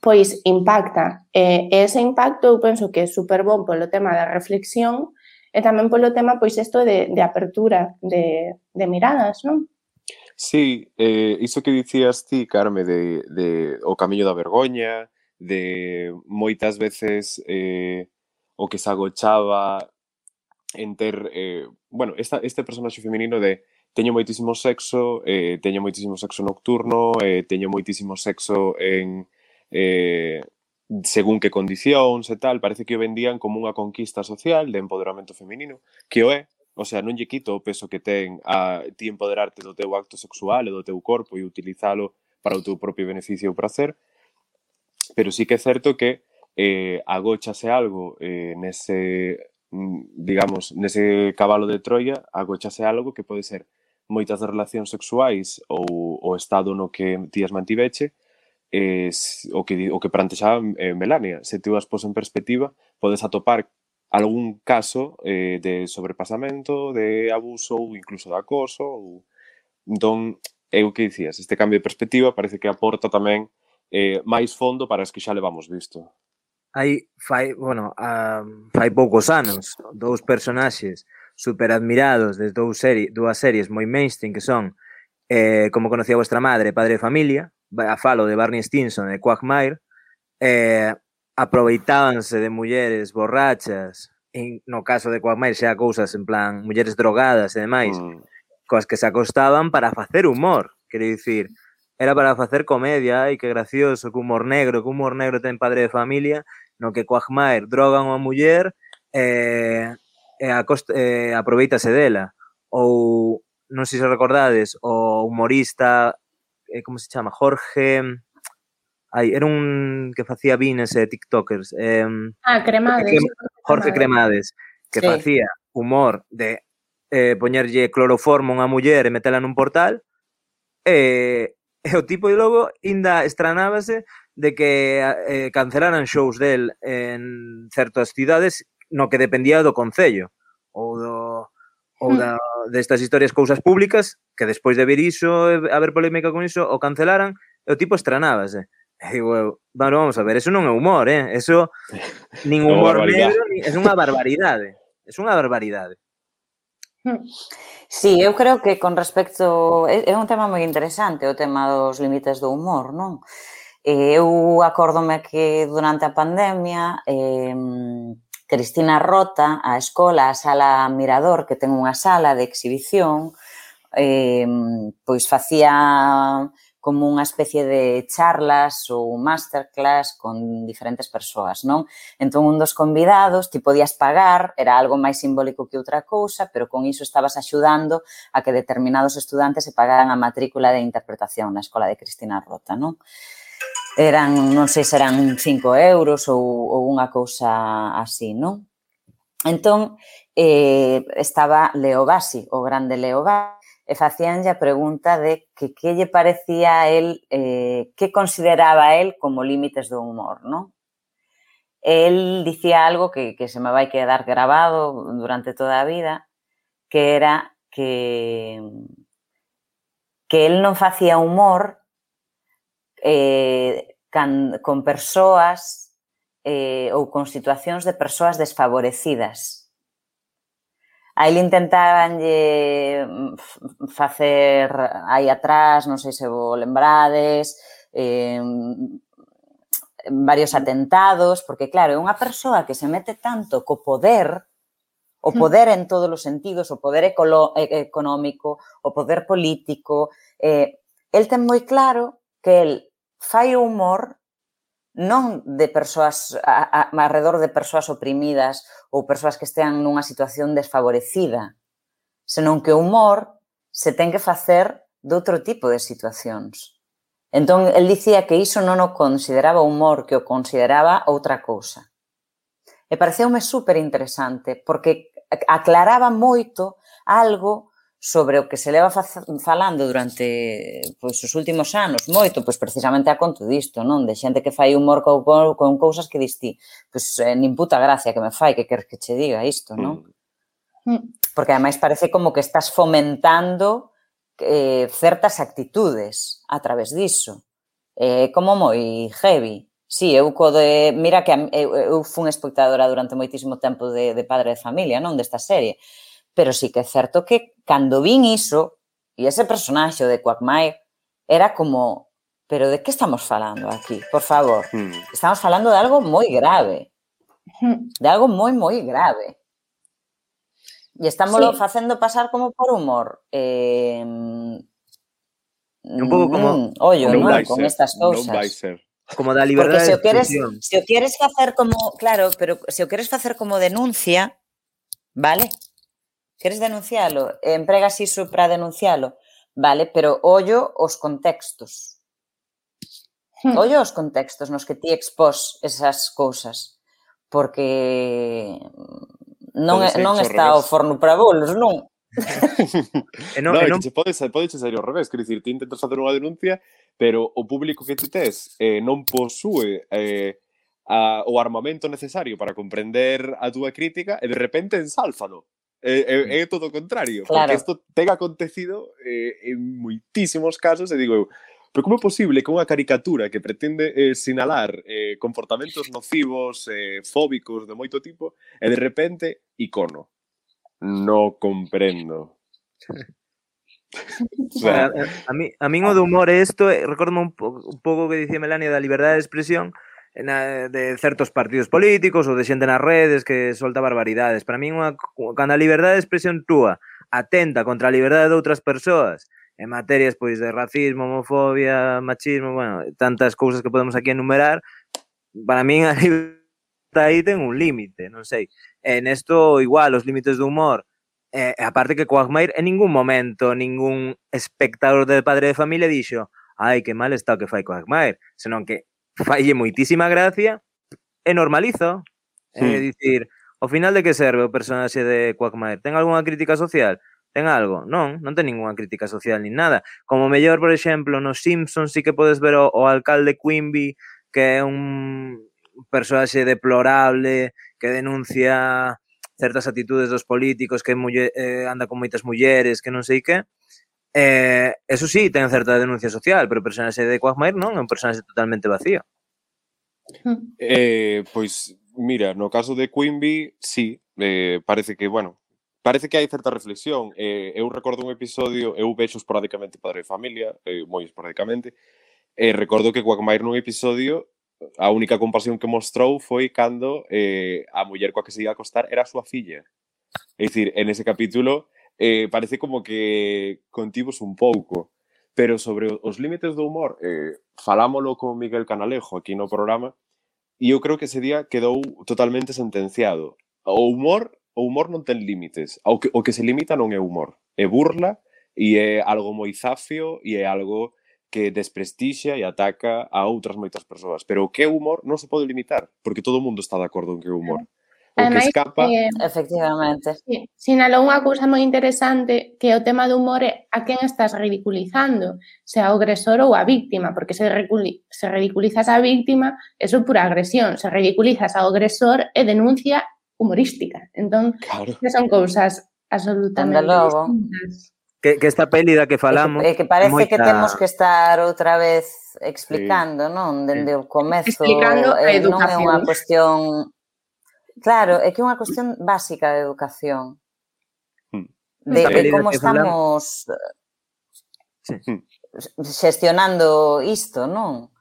pois impacta. E ese impacto eu penso que é super bon polo tema da reflexión e tamén polo tema, pois, isto de, de apertura de, de miradas, non? Sí, eh, iso que dicías ti, Carme, de, de o camiño da vergoña, de moitas veces eh, o que se agochaba en ter, eh, bueno, esta, este personaxe feminino de teño moitísimo sexo, eh, teño moitísimo sexo nocturno, eh, teño moitísimo sexo en eh, según que condicións e tal, parece que o vendían como unha conquista social de empoderamento feminino, que o é, O sea, non lle quito o peso que ten a ti empoderarte do teu acto sexual e do teu corpo e utilizalo para o teu propio beneficio ou prazer, pero sí que é certo que eh, agochase algo eh, nese, mm, digamos, nese cabalo de Troia, agochase algo que pode ser moitas das relacións sexuais ou o estado no que ti as mantiveche, eh, o que, o que plantexaba eh, Melania. Se ti as pos en perspectiva, podes atopar algún caso eh, de sobrepasamento, de abuso ou incluso de acoso. Ou... Entón, é o que dicías, este cambio de perspectiva parece que aporta tamén eh, máis fondo para as que xa levamos visto. Hai, fai, bueno, um, fai poucos anos, dous personaxes super admirados de dous seri, dúas series moi mainstream que son eh, Como conocía a vuestra madre, Padre de Familia, a falo de Barney Stinson e Quagmire, eh, aproveitábanse de mulleres borrachas, en, no caso de Coagmire xa cousas en plan mulleres drogadas e demais, mm. coas que se acostaban para facer humor, quero dicir, era para facer comedia, e que gracioso, que humor negro, que humor negro ten padre de familia, no que Coagmire droga unha muller e, e, acost, e aproveitase dela. Ou, non sei se recordades, o humorista, eh, como se chama, Jorge... Ai, era un que facía vines e eh, tiktokers. Eh, ah, Cremades. Jorge, Cremades, que sí. facía humor de eh, poñerlle cloroformo a unha muller e metela nun portal, e, eh, e o tipo de logo inda estranábase de que eh, cancelaran shows del en certas cidades no que dependía do Concello ou do ou mm. da, destas historias cousas públicas que despois de ver iso, haber polémica con iso, o cancelaran, e o tipo estranábase. Digo, eu, bueno, vamos a ver, eso non é humor, eh? Eso, [laughs] nin humor negro, ni, é unha barbaridade. ¿eh? É unha barbaridade. Hmm. Sí, eu creo que con respecto... É un tema moi interesante o tema dos límites do humor, non? Eu acórdome que durante a pandemia eh, Cristina Rota, a escola, a sala Mirador, que ten unha sala de exhibición, eh, pois facía como unha especie de charlas ou masterclass con diferentes persoas, non? Entón, un dos convidados, ti podías pagar, era algo máis simbólico que outra cousa, pero con iso estabas axudando a que determinados estudantes se pagaran a matrícula de interpretación na Escola de Cristina Rota, non? Eran, non sei se eran 5 euros ou, ou unha cousa así, non? Entón, eh, estaba Leo Basi, o grande Leo Basi, e facíanlle a pregunta de que que lle parecía a él, eh, que consideraba él como límites do humor, non? Él dicía algo que, que se me vai quedar grabado durante toda a vida, que era que que él non facía humor eh, can, con persoas eh, ou con situacións de persoas desfavorecidas A ele intentaranlle eh, facer aí atrás, non sei se vos lembrades, eh, varios atentados, porque claro, é unha persoa que se mete tanto co poder, o poder en todos os sentidos, o poder económico, o poder político, eh, el ten moi claro que el fai o humor non de persoas a, a, alrededor de persoas oprimidas ou persoas que estean nunha situación desfavorecida, senón que o humor se ten que facer doutro tipo de situacións. Entón, el dicía que iso non o consideraba humor, que o consideraba outra cousa. E pareceume super interesante, porque aclaraba moito algo sobre o que se leva falando durante pois, os últimos anos, moito, pois precisamente a conto disto, non? De xente que fai humor co, co, con cousas que diste, pois eh, nin puta gracia que me fai que quer que che diga isto, non? Mm. mm. Porque ademais parece como que estás fomentando eh, certas actitudes a través diso. Eh, como moi heavy. Sí, eu co de, mira que eu, eu fun espectadora durante moitísimo tempo de, de Padre de Familia, non? Desta serie pero sí que é certo que cando vin iso, e ese personaxe de Quagmire era como, pero de que estamos falando aquí? Por favor, mm. estamos falando de algo moi grave. [laughs] De algo moi, moi grave. E estámoslo sí. facendo pasar como por humor. Eh, un pouco como mm, ollo, non? Con estas cousas. Non vai ser. Como da liberdade Porque se o queres, se o queres facer como, claro, pero se o queres facer como denuncia, vale? Queres denuncialo? Empregas iso para denuncialo? Vale, pero ollo os contextos. Hmm. Ollo os contextos nos que ti expós esas cousas. Porque non, non está o, o forno para bolos, non? [laughs] e non, no, e non... Se pode, pode ser ao revés, quer dicir, ti intentas facer unha denuncia, pero o público que ti tes eh, non posúe eh, a, o armamento necesario para comprender a túa crítica e de repente ensálfalo. É, é, é todo o contrario, claro. porque isto ten acontecido eh, en moitísimos casos, e digo eu, pero como é posible que unha caricatura que pretende eh, sinalar eh, comportamentos nocivos, eh, fóbicos de moito tipo, e de repente, icono? No comprendo. [laughs] o sea, a, a, eh, a mí o do humor é isto, eh, recordo un, po, un pouco que dicía Melania da liberdade de expresión, na, de certos partidos políticos ou de xente nas redes que solta barbaridades. Para min, unha, cando a liberdade de expresión túa atenta contra a liberdade de outras persoas en materias pois de racismo, homofobia, machismo, bueno, tantas cousas que podemos aquí enumerar, para min a [laughs] liberdade aí ten un límite, non sei. En esto, igual, os límites do humor, eh, aparte que Quagmire en ningún momento ningún espectador del padre de familia dixo ai, que mal está o que fai Quagmire, senón que falle moitísima gracia e normalizo. Sí. É hmm. dicir, ao final de que serve o personaxe de Quagmire? Ten algunha crítica social? Ten algo? Non, non ten ninguna crítica social nin nada. Como mellor, por exemplo, nos Simpsons sí que podes ver o, o alcalde Quimby que é un personaxe deplorable que denuncia certas actitudes dos políticos que mulle, eh, anda con moitas mulleres, que non sei que, Eh, eso sí, ten certa denuncia social, pero o personaxe de Quagmire non é un personaxe totalmente vacío. Eh, pois, mira, no caso de Quimby, sí, eh, parece que, bueno, parece que hai certa reflexión. Eh, eu recordo un episodio, eu vexo esporádicamente Padre de Familia, eh, moi esporádicamente, e eh, recordo que Quagmire nun episodio a única compasión que mostrou foi cando eh, a muller coa que se ia acostar era a súa filla. É dicir, en ese capítulo eh, parece como que contivos un pouco. Pero sobre os límites do humor, eh, falámolo con Miguel Canalejo aquí no programa, e eu creo que ese día quedou totalmente sentenciado. O humor, o humor non ten límites. O que, o que se limita non é humor, é burla e é algo moi zafio e é algo que desprestixa e ataca a outras moitas persoas. Pero o que é humor non se pode limitar, porque todo o mundo está de acordo en que é humor. Ademais, que escapa. Eh, Efectivamente. Sí, sinalou unha cousa moi interesante que o tema do humor é a quen estás ridiculizando, se ao agresor ou a víctima, porque se, se ridiculizas a víctima, eso é pura agresión. Se ridiculizas ao agresor é denuncia humorística. Entón, claro. son cousas absolutamente logo. distintas. Que, que esta peli da que falamos... É que, é que parece moita... que temos que estar outra vez explicando, sí. non? Dende o comezo, explicando eh, non é unha cuestión Claro, é que é unha cuestión básica de educación. Hmm. De, de como estamos hmm. xestionando isto, non?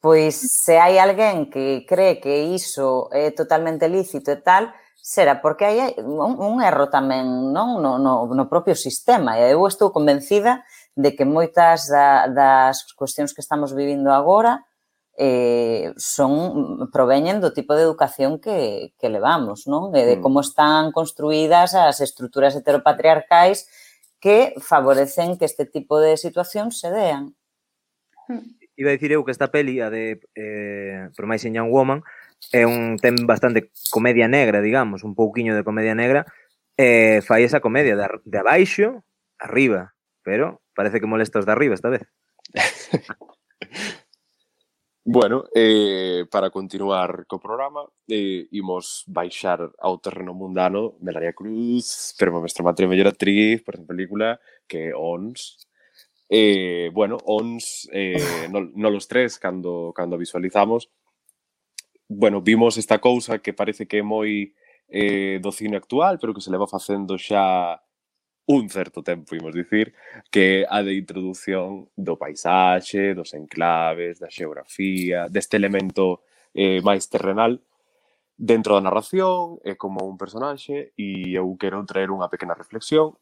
Pois se hai alguén que cree que iso é totalmente lícito e tal, será porque hai un, un erro tamén non no, no, no propio sistema. E eu estou convencida de que moitas da, das cuestións que estamos vivindo agora eh, son proveñen do tipo de educación que, que levamos, non? E de mm. como están construídas as estruturas heteropatriarcais que favorecen que este tipo de situacións se dean. Hmm. Iba a dicir eu que esta peli, a de eh, Promising Young Woman, é un ten bastante comedia negra, digamos, un pouquiño de comedia negra, eh, fai esa comedia de, de abaixo arriba, pero parece que molesta os de arriba esta vez. [laughs] Bueno, eh, para continuar co programa, eh, imos baixar ao terreno mundano Melaria Cruz, pero mestra Matria mellor actriz, por exemplo, película, que ONS. Eh, bueno, ONS, eh, [laughs] non no los tres, cando, cando visualizamos, bueno, vimos esta cousa que parece que é moi eh, do cine actual, pero que se leva facendo xa un certo tempo, imos dicir, que é a de introdución do paisaxe, dos enclaves, da xeografía, deste elemento eh, máis terrenal dentro da narración, é como un personaxe e eu quero traer unha pequena reflexión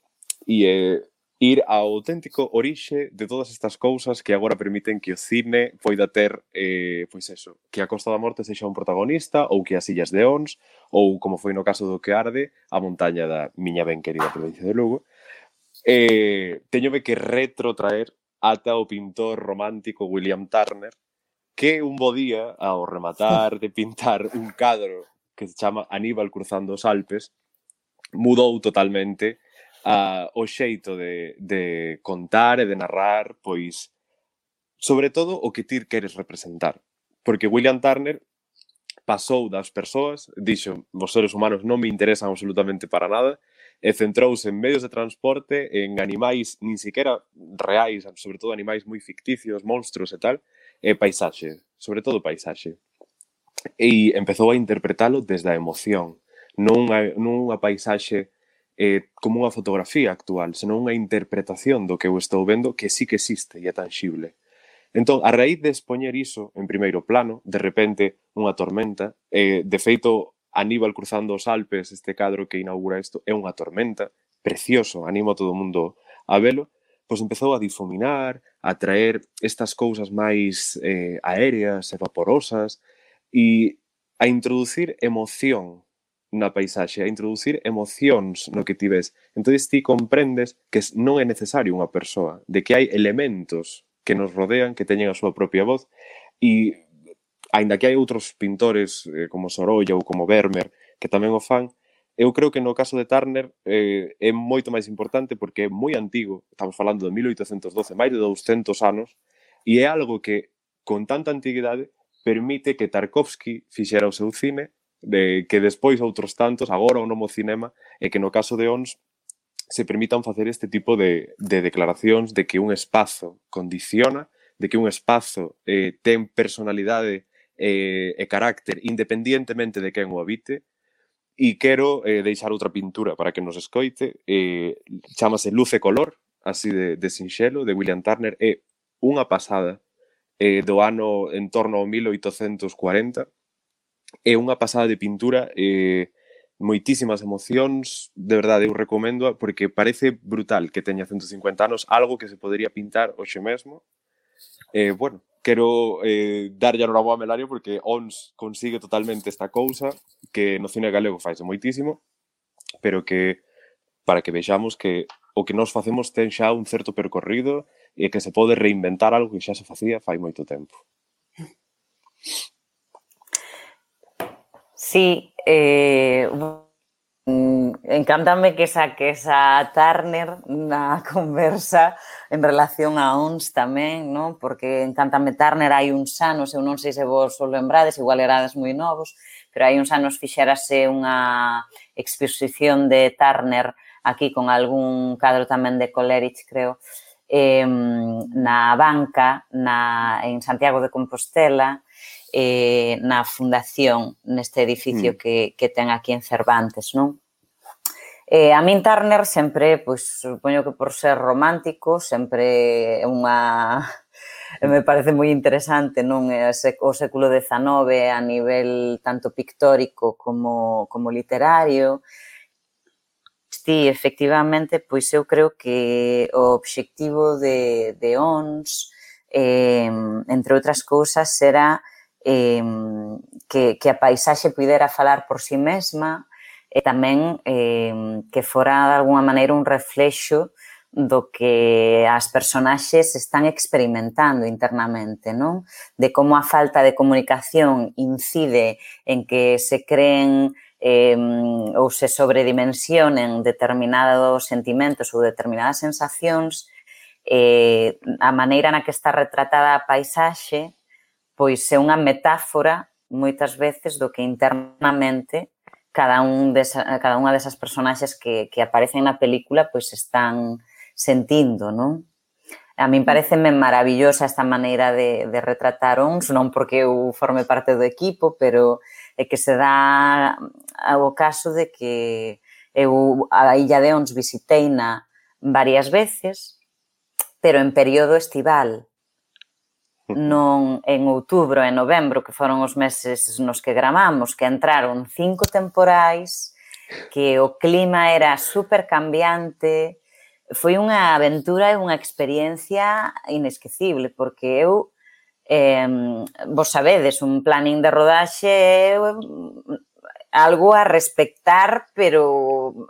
e é eh, ir ao auténtico orixe de todas estas cousas que agora permiten que o cine poida ter, eh, pois eso, que a Costa da Morte sexa un protagonista ou que as Illas de Ons, ou como foi no caso do que arde, a montaña da miña ben querida provincia de Lugo, Eh, teñome que retrotraer ata o pintor romántico William Turner, que un bo día, ao rematar de pintar un cadro que se chama Aníbal cruzando os Alpes, mudou totalmente a, o xeito de, de contar e de narrar, pois, sobre todo o que ti queres representar. Porque William Turner pasou das persoas, dixo, vos seres humanos non me interesan absolutamente para nada, e centrouse en medios de transporte, en animais nin siquiera reais, sobre todo animais moi ficticios, monstruos e tal, e paisaxe, sobre todo paisaxe. E empezou a interpretalo desde a emoción, non unha, non unha paisaxe eh, como unha fotografía actual, senón unha interpretación do que eu estou vendo que sí que existe e é tangible. Entón, a raíz de expoñer iso en primeiro plano, de repente unha tormenta, eh, de feito Aníbal cruzando os Alpes, este cadro que inaugura isto, é unha tormenta, precioso, animo a todo mundo a velo, pois empezou a difuminar, a traer estas cousas máis eh, aéreas e vaporosas e a introducir emoción na paisaxe, a introducir emocións no que ti ves. Entón ti comprendes que non é necesario unha persoa, de que hai elementos que nos rodean, que teñen a súa propia voz, e aínda que hai outros pintores eh, como Sorolla ou como Vermeer que tamén o fan, eu creo que no caso de Turner eh, é moito máis importante porque é moi antigo, estamos falando de 1812, máis de 200 anos, e é algo que con tanta antiguidade permite que Tarkovsky fixera o seu cine de que despois outros tantos, agora o nomo cinema, e que no caso de Ons se permitan facer este tipo de, de declaracións de que un espazo condiciona, de que un espazo eh, ten personalidade eh, e carácter independientemente de quen o habite, e quero eh, deixar outra pintura para que nos escoite, eh, chamase Luz e Color, así de, de sinxelo, de William Turner, é unha pasada eh, do ano en torno ao 1840, é unha pasada de pintura eh, moitísimas emocións, de verdade eu recomendo porque parece brutal que teña 150 anos, algo que se podría pintar hoxe mesmo. Eh, bueno, quero eh, darlle a Noraboa Melario porque ONS consigue totalmente esta cousa que no cine galego faise moitísimo, pero que para que vexamos que o que nós facemos ten xa un certo percorrido e que se pode reinventar algo que xa se facía fai moito tempo. Sí, eh, Encántame que saques a Turner na [laughs] conversa en relación a ONS tamén, non? Porque encántame Turner hai uns anos, eu non sei se vos o lembrades, igual erades moi novos, pero hai uns anos fixerase unha exposición de Turner aquí con algún cadro tamén de Coleridge, creo, eh, na banca na, en Santiago de Compostela, eh, na fundación, neste edificio mm. que, que ten aquí en Cervantes, non? Eh, a min Turner sempre, pois, supoño que por ser romántico, sempre é unha [laughs] me parece moi interesante, non? O século XIX a nivel tanto pictórico como, como literario. Sí, efectivamente, pois eu creo que o obxectivo de, de ONS, eh, entre outras cousas, será eh, que, que a paisaxe pudera falar por si sí mesma, e tamén eh, que fora de alguna maneira un reflexo do que as personaxes están experimentando internamente, non? De como a falta de comunicación incide en que se creen eh, ou se sobredimensionen determinados sentimentos ou determinadas sensacións, eh, a maneira na que está retratada a paisaxe pois é unha metáfora moitas veces do que internamente cada, un desa, cada unha desas personaxes que, que aparecen na película pois están sentindo, non? A min pareceme maravillosa esta maneira de, de retratar uns, non porque eu forme parte do equipo, pero é que se dá ao caso de que eu a Illa de Ons visitei na varias veces, pero en período estival non en outubro e novembro, que foron os meses nos que gramamos, que entraron cinco temporais, que o clima era super cambiante, foi unha aventura e unha experiencia inesquecible, porque eu, eh, vos sabedes, un planning de rodaxe é algo a respectar, pero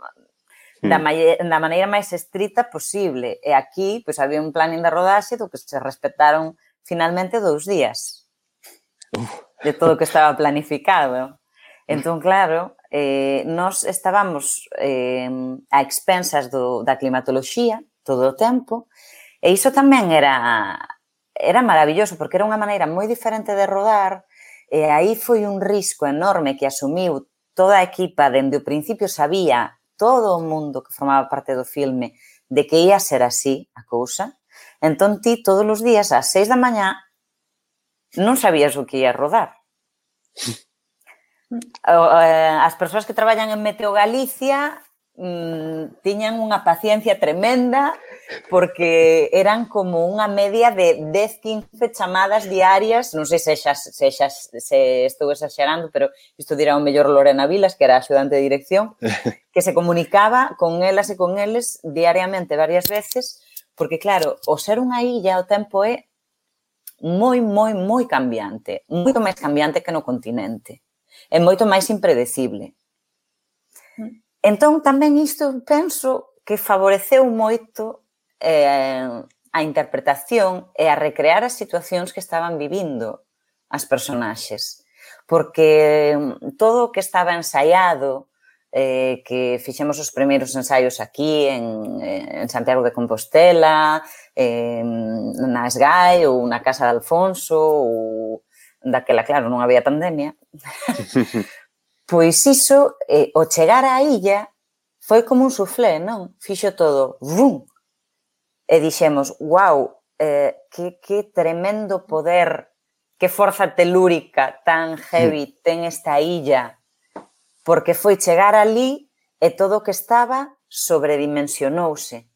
hmm. da, da maneira máis estrita posible. E aquí, pois, había un planning de rodaxe do que se respectaron finalmente dous días de todo o que estaba [laughs] planificado. Entón, claro, eh, nós estábamos eh, a expensas do, da climatoloxía todo o tempo, e iso tamén era era maravilloso, porque era unha maneira moi diferente de rodar, e aí foi un risco enorme que asumiu toda a equipa, dende o principio sabía todo o mundo que formaba parte do filme de que ia ser así a cousa, Entón ti todos os días ás seis da mañá non sabías o que ia rodar. Eh, as persoas que traballan en Meteo Galicia mmm, tiñan unha paciencia tremenda porque eran como unha media de 10, 15 chamadas diarias, non sei se xa, se, xa, se estou exagerando, pero isto dirá o mellor Lorena Vilas, que era axudante de dirección, [laughs] que se comunicaba con elas e con eles diariamente varias veces Porque claro, o ser unha illa o tempo é moi, moi, moi cambiante. Moito máis cambiante que no continente. É moito máis impredecible. Mm. Entón, tamén isto penso que favoreceu moito eh, a interpretación e a recrear as situacións que estaban vivindo as personaxes. Porque todo o que estaba ensaiado, eh, que fixemos os primeiros ensaios aquí en, en Santiago de Compostela, eh, na SGAE ou na Casa de Alfonso, ou daquela, claro, non había pandemia. [laughs] pois iso, eh, o chegar á illa, foi como un suflé, non? Fixo todo, vum! E dixemos, wow, eh, que, que tremendo poder, que forza telúrica tan heavy mm. ten esta illa porque foi chegar ali e todo o que estaba sobredimensionouse.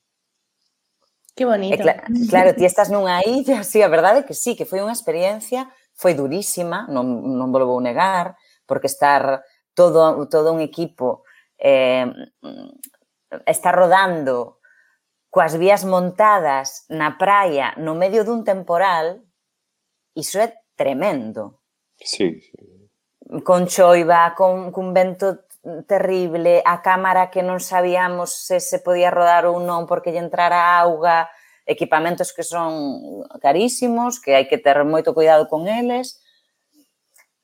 Que bonito. Cl claro, ti estás nunha illa, [laughs] sí, a verdade é que sí, que foi unha experiencia, foi durísima, non, non volvo a negar, porque estar todo, todo un equipo eh, está rodando coas vías montadas na praia no medio dun temporal, iso é tremendo. Sí, sí con choiva, con, cun vento terrible, a cámara que non sabíamos se se podía rodar ou non porque lle entrara auga, equipamentos que son carísimos, que hai que ter moito cuidado con eles.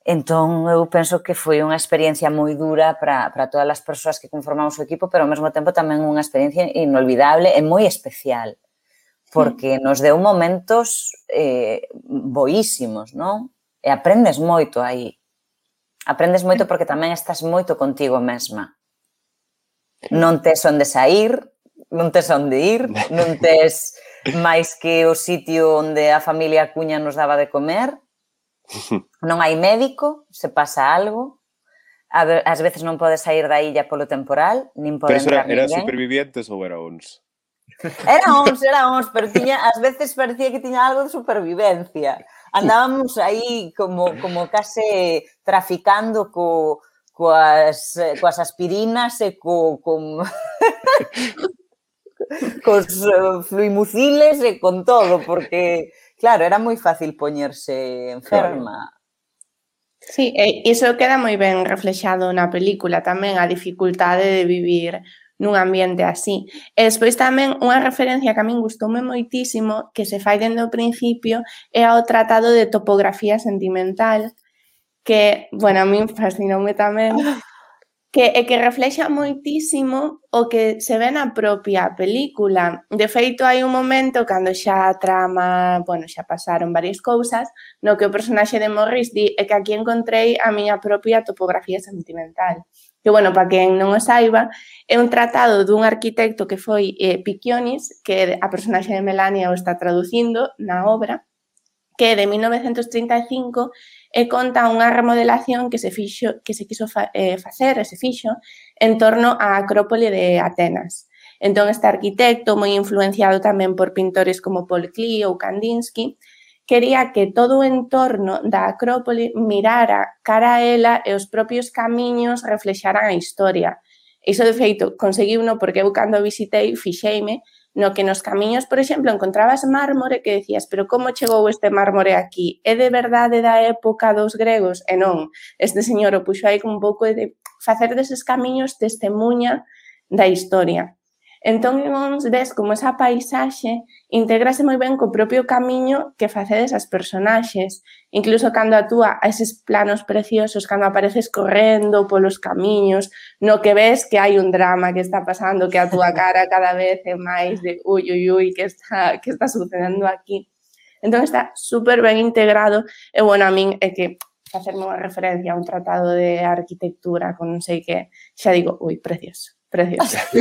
Entón, eu penso que foi unha experiencia moi dura para, para todas as persoas que conformamos o equipo, pero ao mesmo tempo tamén unha experiencia inolvidable e moi especial, porque hmm. nos deu momentos eh, boísimos, non? E aprendes moito aí. Aprendes moito porque tamén estás moito contigo mesma. Non tes onde sair, non tes onde ir, non tes máis que o sitio onde a familia cuña nos daba de comer. [laughs] Non hai médico, se pasa algo. Ás veces non podes sair da illa polo temporal, nin podes Pero eso era, era supervivientes ou era uns? Era ons, era ons, pero tiña, ás veces parecía que tiña algo de supervivencia. Andábamos aí como, como case traficando co, coas, coas aspirinas e co, con... [laughs] cos eh, fluimuciles e con todo, porque, claro, era moi fácil poñerse enferma. Sí, e iso queda moi ben reflexado na película tamén, a dificultade de vivir nun ambiente así. E despois tamén unha referencia que a min gustoume moitísimo, que se fai dende o principio, é ao tratado de topografía sentimental, que, bueno, a min fascinoume tamén, [laughs] que é que reflexa moitísimo o que se ve na propia película. De feito, hai un momento cando xa a trama, bueno, xa pasaron varias cousas, no que o personaxe de Morris di é que aquí encontrei a miña propia topografía sentimental que, bueno, para quen non o saiba, é un tratado dun arquitecto que foi eh, Piquionis, que a personaxe de Melania o está traducindo na obra, que é de 1935 e conta unha remodelación que se fixo que se quiso fa, eh, facer, e se fixo, en torno á Acrópole de Atenas. Entón, este arquitecto, moi influenciado tamén por pintores como Paul Klee ou Kandinsky, quería que todo o entorno da Acrópole mirara cara a ela e os propios camiños reflexaran a historia. Iso, de feito, conseguí uno porque eu cando visitei fixeime no que nos camiños, por exemplo, encontrabas mármore que decías, pero como chegou este mármore aquí? É de verdade da época dos gregos? E non, este señor o puxo aí con un pouco de facer deses camiños testemunha da historia. Entón, en ons como esa paisaxe, integrase moi ben co propio camiño que facedes as personaxes. Incluso cando atúa a eses planos preciosos, cando apareces correndo polos camiños, no que ves que hai un drama que está pasando, que a túa [laughs] cara cada vez é máis de ui, ui, ui, que está, que está sucedendo aquí. Entón, está super ben integrado e, bueno, a min é que facerme unha referencia a un tratado de arquitectura con non sei que, xa digo, ui, precioso. Precioso. [laughs]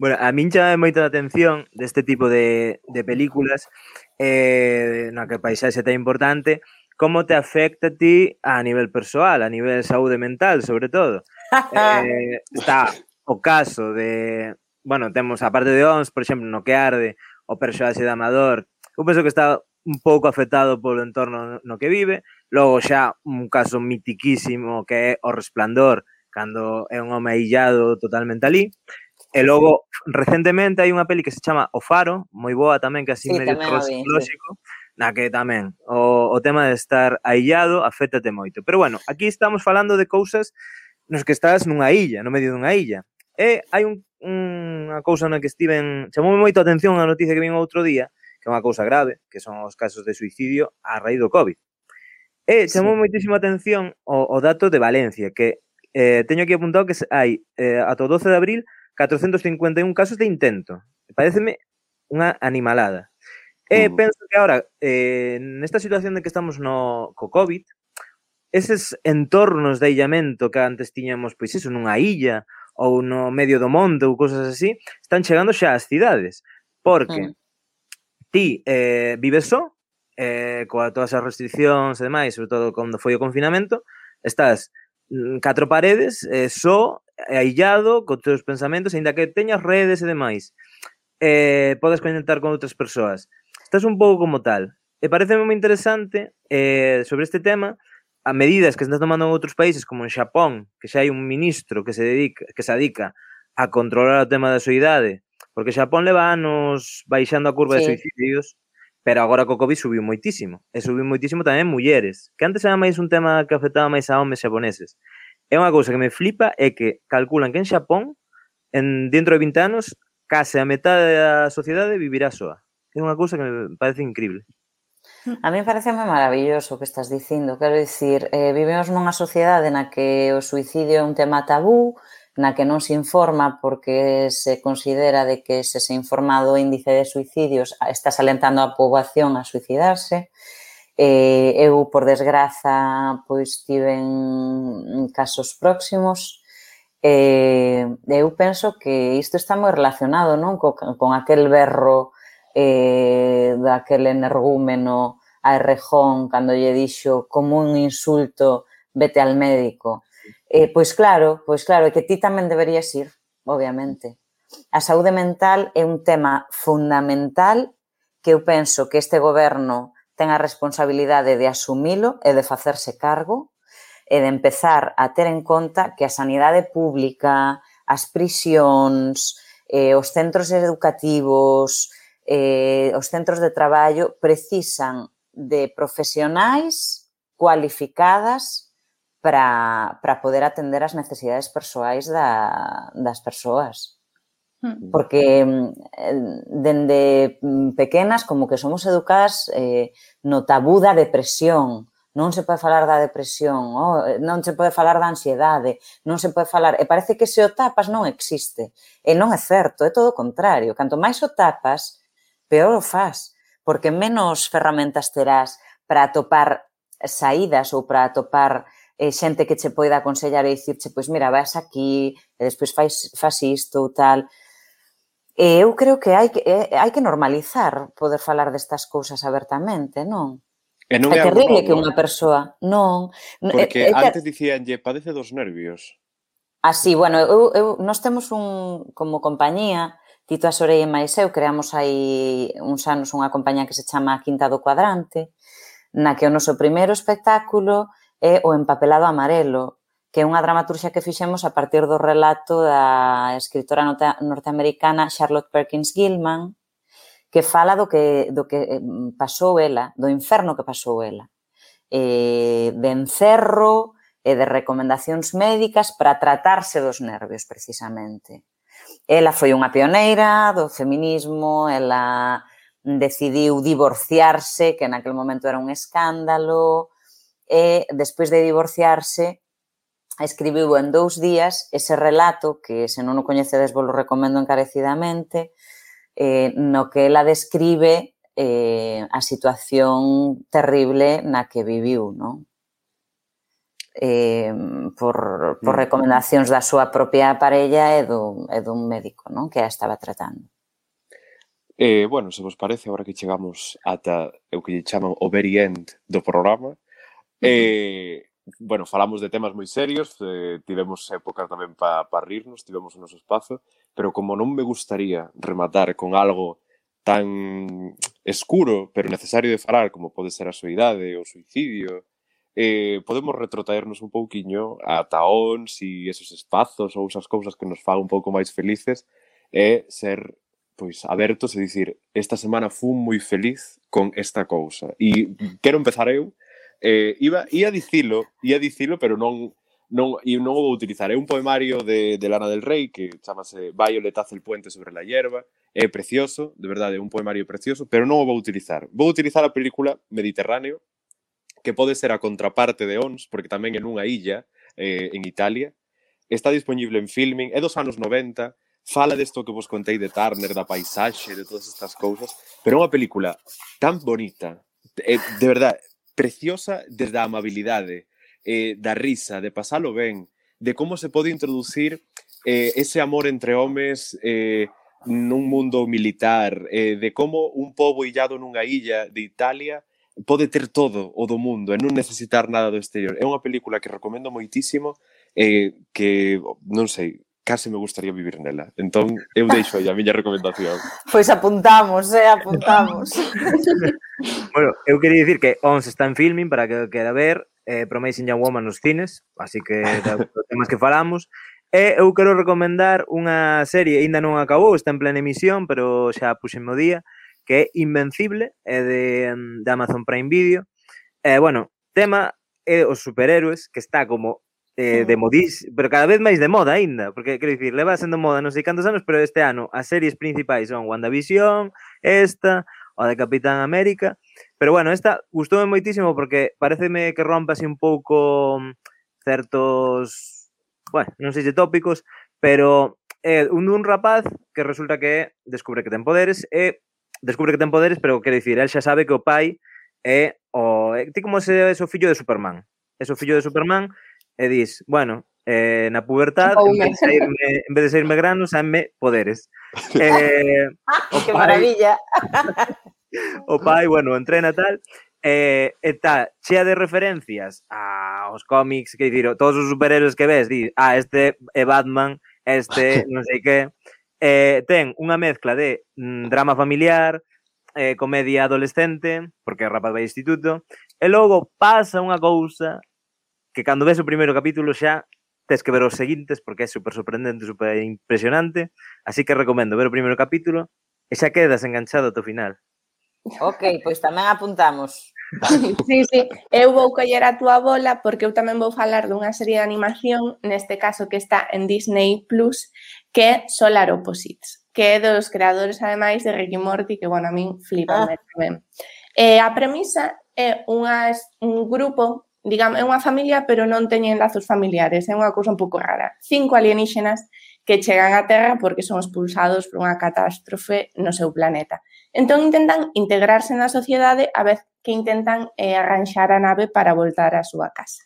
bueno, a min chama moito a atención deste tipo de, de películas eh, na que a paisaxe tan importante como te afecta a ti a nivel persoal, a nivel de saúde mental, sobre todo. eh, [laughs] está o caso de... Bueno, temos a parte de ONS, por exemplo, no que arde, o persoaxe de Amador. Eu penso que está un pouco afectado polo entorno no que vive, Logo xa un caso mitiquísimo que é o resplandor, cando é un home illado totalmente ali. E logo, recentemente, hai unha peli que se chama O Faro, moi boa tamén, que así sí, medio psicolóxico, na que tamén o, o tema de estar aillado afétate moito. Pero bueno, aquí estamos falando de cousas nos que estás nunha illa, no medio dunha illa. E hai un, unha cousa na que estiven... Chamoume moito a atención a noticia que vin outro día, que é unha cousa grave, que son os casos de suicidio a raíz do COVID. E chamou sí. moitísima atención o, o dato de Valencia, que eh, teño aquí apuntado que hai eh, ata o 12 de abril 451 casos de intento. Pareceme unha animalada. E eh, uh. penso que ahora, eh, nesta situación de que estamos no co COVID, eses entornos de illamento que antes tiñamos, pois iso, nunha illa ou no medio do monte ou cousas así, están chegando xa ás cidades. Porque uh. ti eh, vives só, eh, coa todas as restriccións e demais, sobre todo cando foi o confinamento, estás mm, catro paredes, eh, só, eh, aillado, con teus pensamentos, aínda que teñas redes e demais. Eh, podes conectar con outras persoas. Estás un pouco como tal. E parece moi interesante eh, sobre este tema a medidas que están tomando en outros países, como en Xapón, que xa hai un ministro que se dedica que se dedica a controlar o tema da soidade, porque Xapón leva anos baixando a curva sí. de suicidios Pero agora co Covid subiu moitísimo. E subiu moitísimo tamén mulleres, que antes era máis un tema que afectaba máis a homes xaponeses. É unha cousa que me flipa é que calculan que en Xapón, en dentro de 20 anos, case a metade da sociedade vivirá soa. É unha cousa que me parece increíble. A mí moi maravilloso o que estás dicindo. Quero dicir, eh, vivimos nunha sociedade na que o suicidio é un tema tabú, na que non se informa porque se considera de que se se informa do índice de suicidios está alentando a poboación a suicidarse. Eh, eu, por desgraza, pois tiven casos próximos. Eh, eu penso que isto está moi relacionado non co, con aquel berro eh, daquele energúmeno a Errejón cando lle dixo como un insulto vete al médico Eh, pois claro, pois claro, é que ti tamén deberías ir, obviamente. A saúde mental é un tema fundamental que eu penso que este goberno ten a responsabilidade de asumilo e de facerse cargo e de empezar a ter en conta que a sanidade pública, as prisións, eh, os centros educativos, eh, os centros de traballo precisan de profesionais cualificadas para, para poder atender as necesidades persoais da, das persoas. Hmm. Porque eh, dende pequenas como que somos educadas eh, no tabú da depresión, non se pode falar da depresión, oh, eh, non se pode falar da ansiedade, non se pode falar, e parece que se o tapas non existe, e non é certo, é todo o contrario, canto máis o tapas, peor o faz, porque menos ferramentas terás para atopar saídas ou para atopar eh, xente que che poida aconsellar e dicirche, pois mira, vas aquí, e despois fais, faz isto ou tal. E eu creo que hai que, eh, hai que normalizar poder falar destas cousas abertamente, non? E non é, é terrible que unha persoa... Non. Porque é, é antes dicían, dicíanlle, padece dos nervios. Ah, Así, bueno, eu, eu, nós temos un, como compañía, Tito Asorei e máis eu, creamos hai uns anos unha compañía que se chama Quinta do Cuadrante, na que o noso primeiro espectáculo é O empapelado amarelo, que é unha dramaturxa que fixemos a partir do relato da escritora norteamericana Charlotte Perkins Gilman, que fala do que, do que eh, pasou ela, do inferno que pasou ela, eh, de encerro e de recomendacións médicas para tratarse dos nervios, precisamente. Ela foi unha pioneira do feminismo, ela decidiu divorciarse, que naquel momento era un escándalo, e despois de divorciarse escribiu en dous días ese relato que se non o coñecedes vos lo recomendo encarecidamente eh, no que ela describe eh, a situación terrible na que viviu, non? eh, por, por mm. recomendacións da súa propia parella e, do, e dun médico non? que a estaba tratando. Eh, bueno, se vos parece, agora que chegamos ata o que lle chaman o very end do programa, Eh, bueno, falamos de temas moi serios, eh, tivemos épocas tamén para pa rirnos, tivemos o noso espazo, pero como non me gustaría rematar con algo tan escuro, pero necesario de falar, como pode ser a soidade, o suicidio, eh, podemos retrotraernos un pouquiño a taóns e esos espazos ou esas cousas que nos fan un pouco máis felices e ser pois abertos e dicir esta semana fun moi feliz con esta cousa. E quero empezar eu eh, iba, ia dicilo, ia dicilo, pero non non, e non o vou utilizar. É un poemario de, de Lana del Rey que chamase Violet hace el puente sobre la hierba. É precioso, de verdade, é un poemario precioso, pero non o vou utilizar. Vou utilizar a película Mediterráneo, que pode ser a contraparte de Ons, porque tamén é nunha illa eh, en Italia. Está disponible en filming, é dos anos 90, fala desto que vos contei de Turner, da paisaxe, de todas estas cousas, pero é unha película tan bonita, eh, de verdade, preciosa desde a amabilidade, eh, da risa, de pasalo ben, de como se pode introducir eh, ese amor entre homes eh, nun mundo militar, eh, de como un pobo illado nunha illa de Italia pode ter todo o do mundo e non necesitar nada do exterior. É unha película que recomendo moitísimo, eh, que, non sei, case me gustaría vivir nela. Entón, eu deixo aí a miña recomendación. [laughs] Pois apuntamos, eh, apuntamos. [laughs] bueno, eu quería dicir que ONS está en filming para que queda ver, eh, Promising Young Woman nos cines, así que dos temas que falamos. E eu quero recomendar unha serie, ainda non acabou, está en plena emisión, pero xa puxen o día, que é Invencible, é de, de Amazon Prime Video. E, bueno, tema é os superhéroes, que está como eh, de modis, pero cada vez máis de moda aínda, porque quero dicir, leva sendo moda non sei cantos anos, pero este ano as series principais son WandaVision, esta, a de Capitán América, pero bueno, esta gustoume moitísimo porque pareceme que rompe así un pouco mm, certos, bueno, non sei se tópicos, pero é eh, un dun rapaz que resulta que descubre que ten poderes e descubre que ten poderes, pero quero dicir, el xa sabe que o pai é o ti como se é o fillo de Superman. É o fillo de Superman, Eh, e dis, bueno, eh, na pubertad, en vez, de saírme, en vez de saírme granos, saenme poderes. [laughs] Eh, o pai, que maravilla! O pai, bueno, entrena tal, eh, está chea de referencias aos cómics, que dicir, todos os superhéroes que ves, di, ah, este é Batman, este [laughs] non sei que, eh, ten unha mezcla de mm, drama familiar, eh, comedia adolescente, porque é rapaz vai instituto, e logo pasa unha cousa que cando ves o primeiro capítulo xa tes que ver os seguintes porque é super sorprendente, super impresionante, así que recomendo ver o primeiro capítulo e xa quedas enganchado ata o final. Ok, pois tamén apuntamos. [laughs] Sí, sí, eu vou coller a túa bola porque eu tamén vou falar dunha serie de animación, neste caso que está en Disney Plus, que é Solar Opposites, que é dos creadores ademais de Ricky Morty, que, bueno, a min flipa ah. tamén. Eh, a premisa é unha, un grupo digamos, é unha familia, pero non teñen lazos familiares, é unha cousa un pouco rara. Cinco alienígenas que chegan á Terra porque son expulsados por unha catástrofe no seu planeta. Entón intentan integrarse na sociedade a vez que intentan eh, arranxar a nave para voltar á súa casa.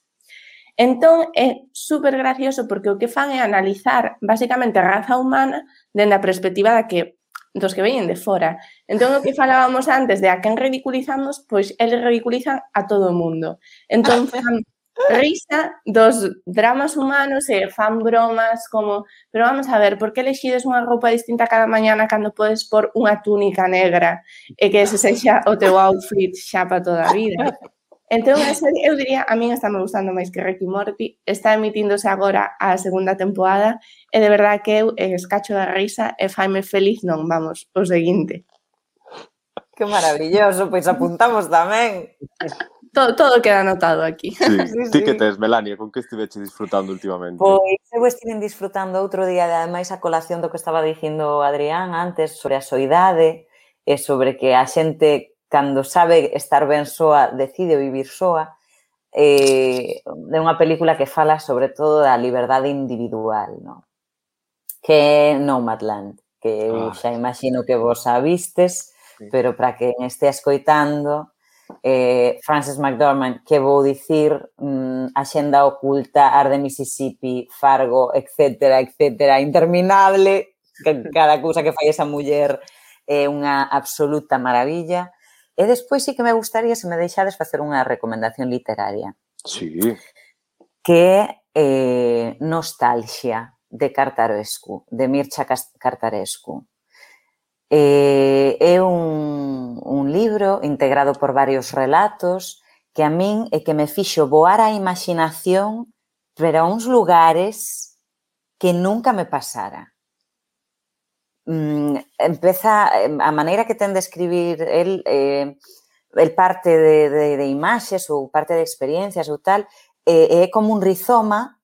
Entón é super gracioso porque o que fan é analizar basicamente a raza humana dende a perspectiva da que dos que veñen de fora. Entón, o que falábamos antes de a quen ridiculizamos, pois eles ridiculizan a todo o mundo. Entón, [laughs] fan risa dos dramas humanos e fan bromas como pero vamos a ver, por que elexides unha roupa distinta cada mañana cando podes por unha túnica negra e que ese sexa o teu outfit xa para toda a vida? Entón, a serie, eu diría, a min está me gustando máis que Ricky Morty, está emitíndose agora a segunda temporada e de verdad que eu eh, escacho da risa e faime feliz non, vamos, o seguinte. Que maravilloso, pois apuntamos tamén. Todo, todo queda anotado aquí. Sí. [laughs] sí, sí. Ti que tes, Melania, con que estiveche disfrutando últimamente? Pois eu estiven disfrutando outro día, de, ademais a colación do que estaba dicindo Adrián antes sobre a soidade e sobre que a xente cando sabe estar ben soa decide vivir soa. Eh, é unha película que fala sobre todo da liberdade individual, no? que é Nomadland, que eu ah. xa imagino que vos a vistes, sí. pero para que estea escoitando, eh, Frances McDormand, que vou dicir, mm, Axenda Oculta, Ar de Mississippi, Fargo, etcétera, etcétera, interminable, que cada cousa que fai esa muller é eh, unha absoluta maravilla. E despois sí que me gustaría, se me deixades, facer unha recomendación literaria. Sí. Que é eh, Nostalxia, de Cartarescu, de Mircha Cartarescu. Eh, é un, un libro integrado por varios relatos que a min é que me fixo voar a imaginación a uns lugares que nunca me pasara. Mm, empeza a maneira que ten de escribir el, eh, el parte de, de, de imaxes ou parte de experiencias ou tal, é, é como un rizoma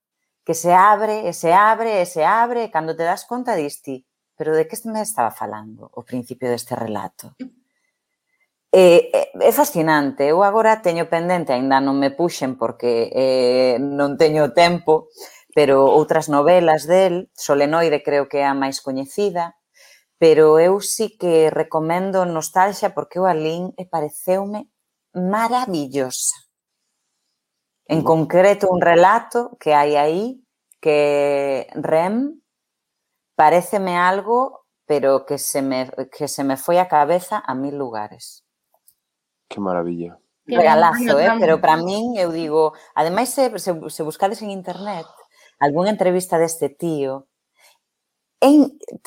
que se abre, e se abre, e se abre, e cando te das conta diste, pero de que me estaba falando o principio deste relato? Mm. Eh, eh, é, é fascinante, eu agora teño pendente, aínda non me puxen porque eh, non teño tempo, pero outras novelas del, Solenoide creo que é a máis coñecida, pero eu sí que recomendo Nostalgia porque o Alín e pareceume maravillosa. En mm. concreto, un relato que hai aí que Rem pareceme algo, pero que se me, que se me foi a cabeza a mil lugares. Que maravilla. Regalazo, eh? pero para min, eu digo, ademais, se, se, se buscades en internet algunha entrevista deste tío, é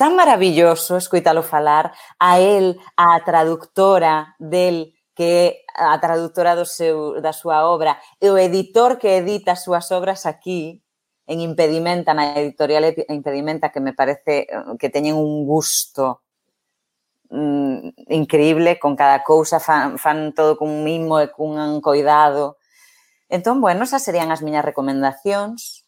tan maravilloso escoitalo falar a él, a traductora del que é a traductora do seu, da súa obra e o editor que edita as súas obras aquí, en Impedimenta, na editorial Impedimenta, que me parece eh, que teñen un gusto mm, increíble con cada cousa, fan, fan todo cun mimo e cun coidado. Entón, bueno, esas serían as miñas recomendacións.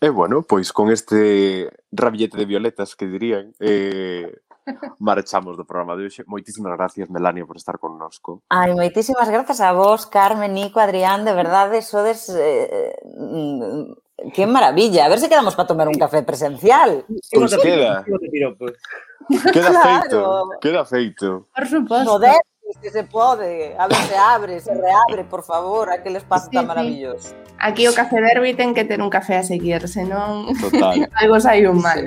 E eh, bueno, pois con este rabillete de violetas que dirían, eh, [laughs] marchamos do programa de hoxe. Moitísimas gracias, Melania, por estar connosco. Ai, moitísimas grazas a vos, Carmen, Nico, Adrián, de verdade, sodes eh, mm, Qué maravilla. A ver si quedamos para tomar un café presencial. Pues sí, [laughs] queda. Queda claro. feito. Queda feito. Por suposto. Poder, se se pode. A ver se abre, se reabre, por favor. Aquel espacio sí, tan maravilloso. Sí. Aquí o café Derby ten que ter un café a seguir, senón Total. [laughs] algo sai un mal.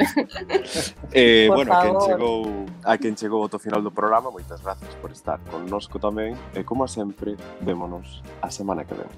Eh, por bueno, favor. quen chegou, a quen chegou ao final do programa, moitas gracias por estar connosco tamén. E como sempre, vémonos a semana que vem.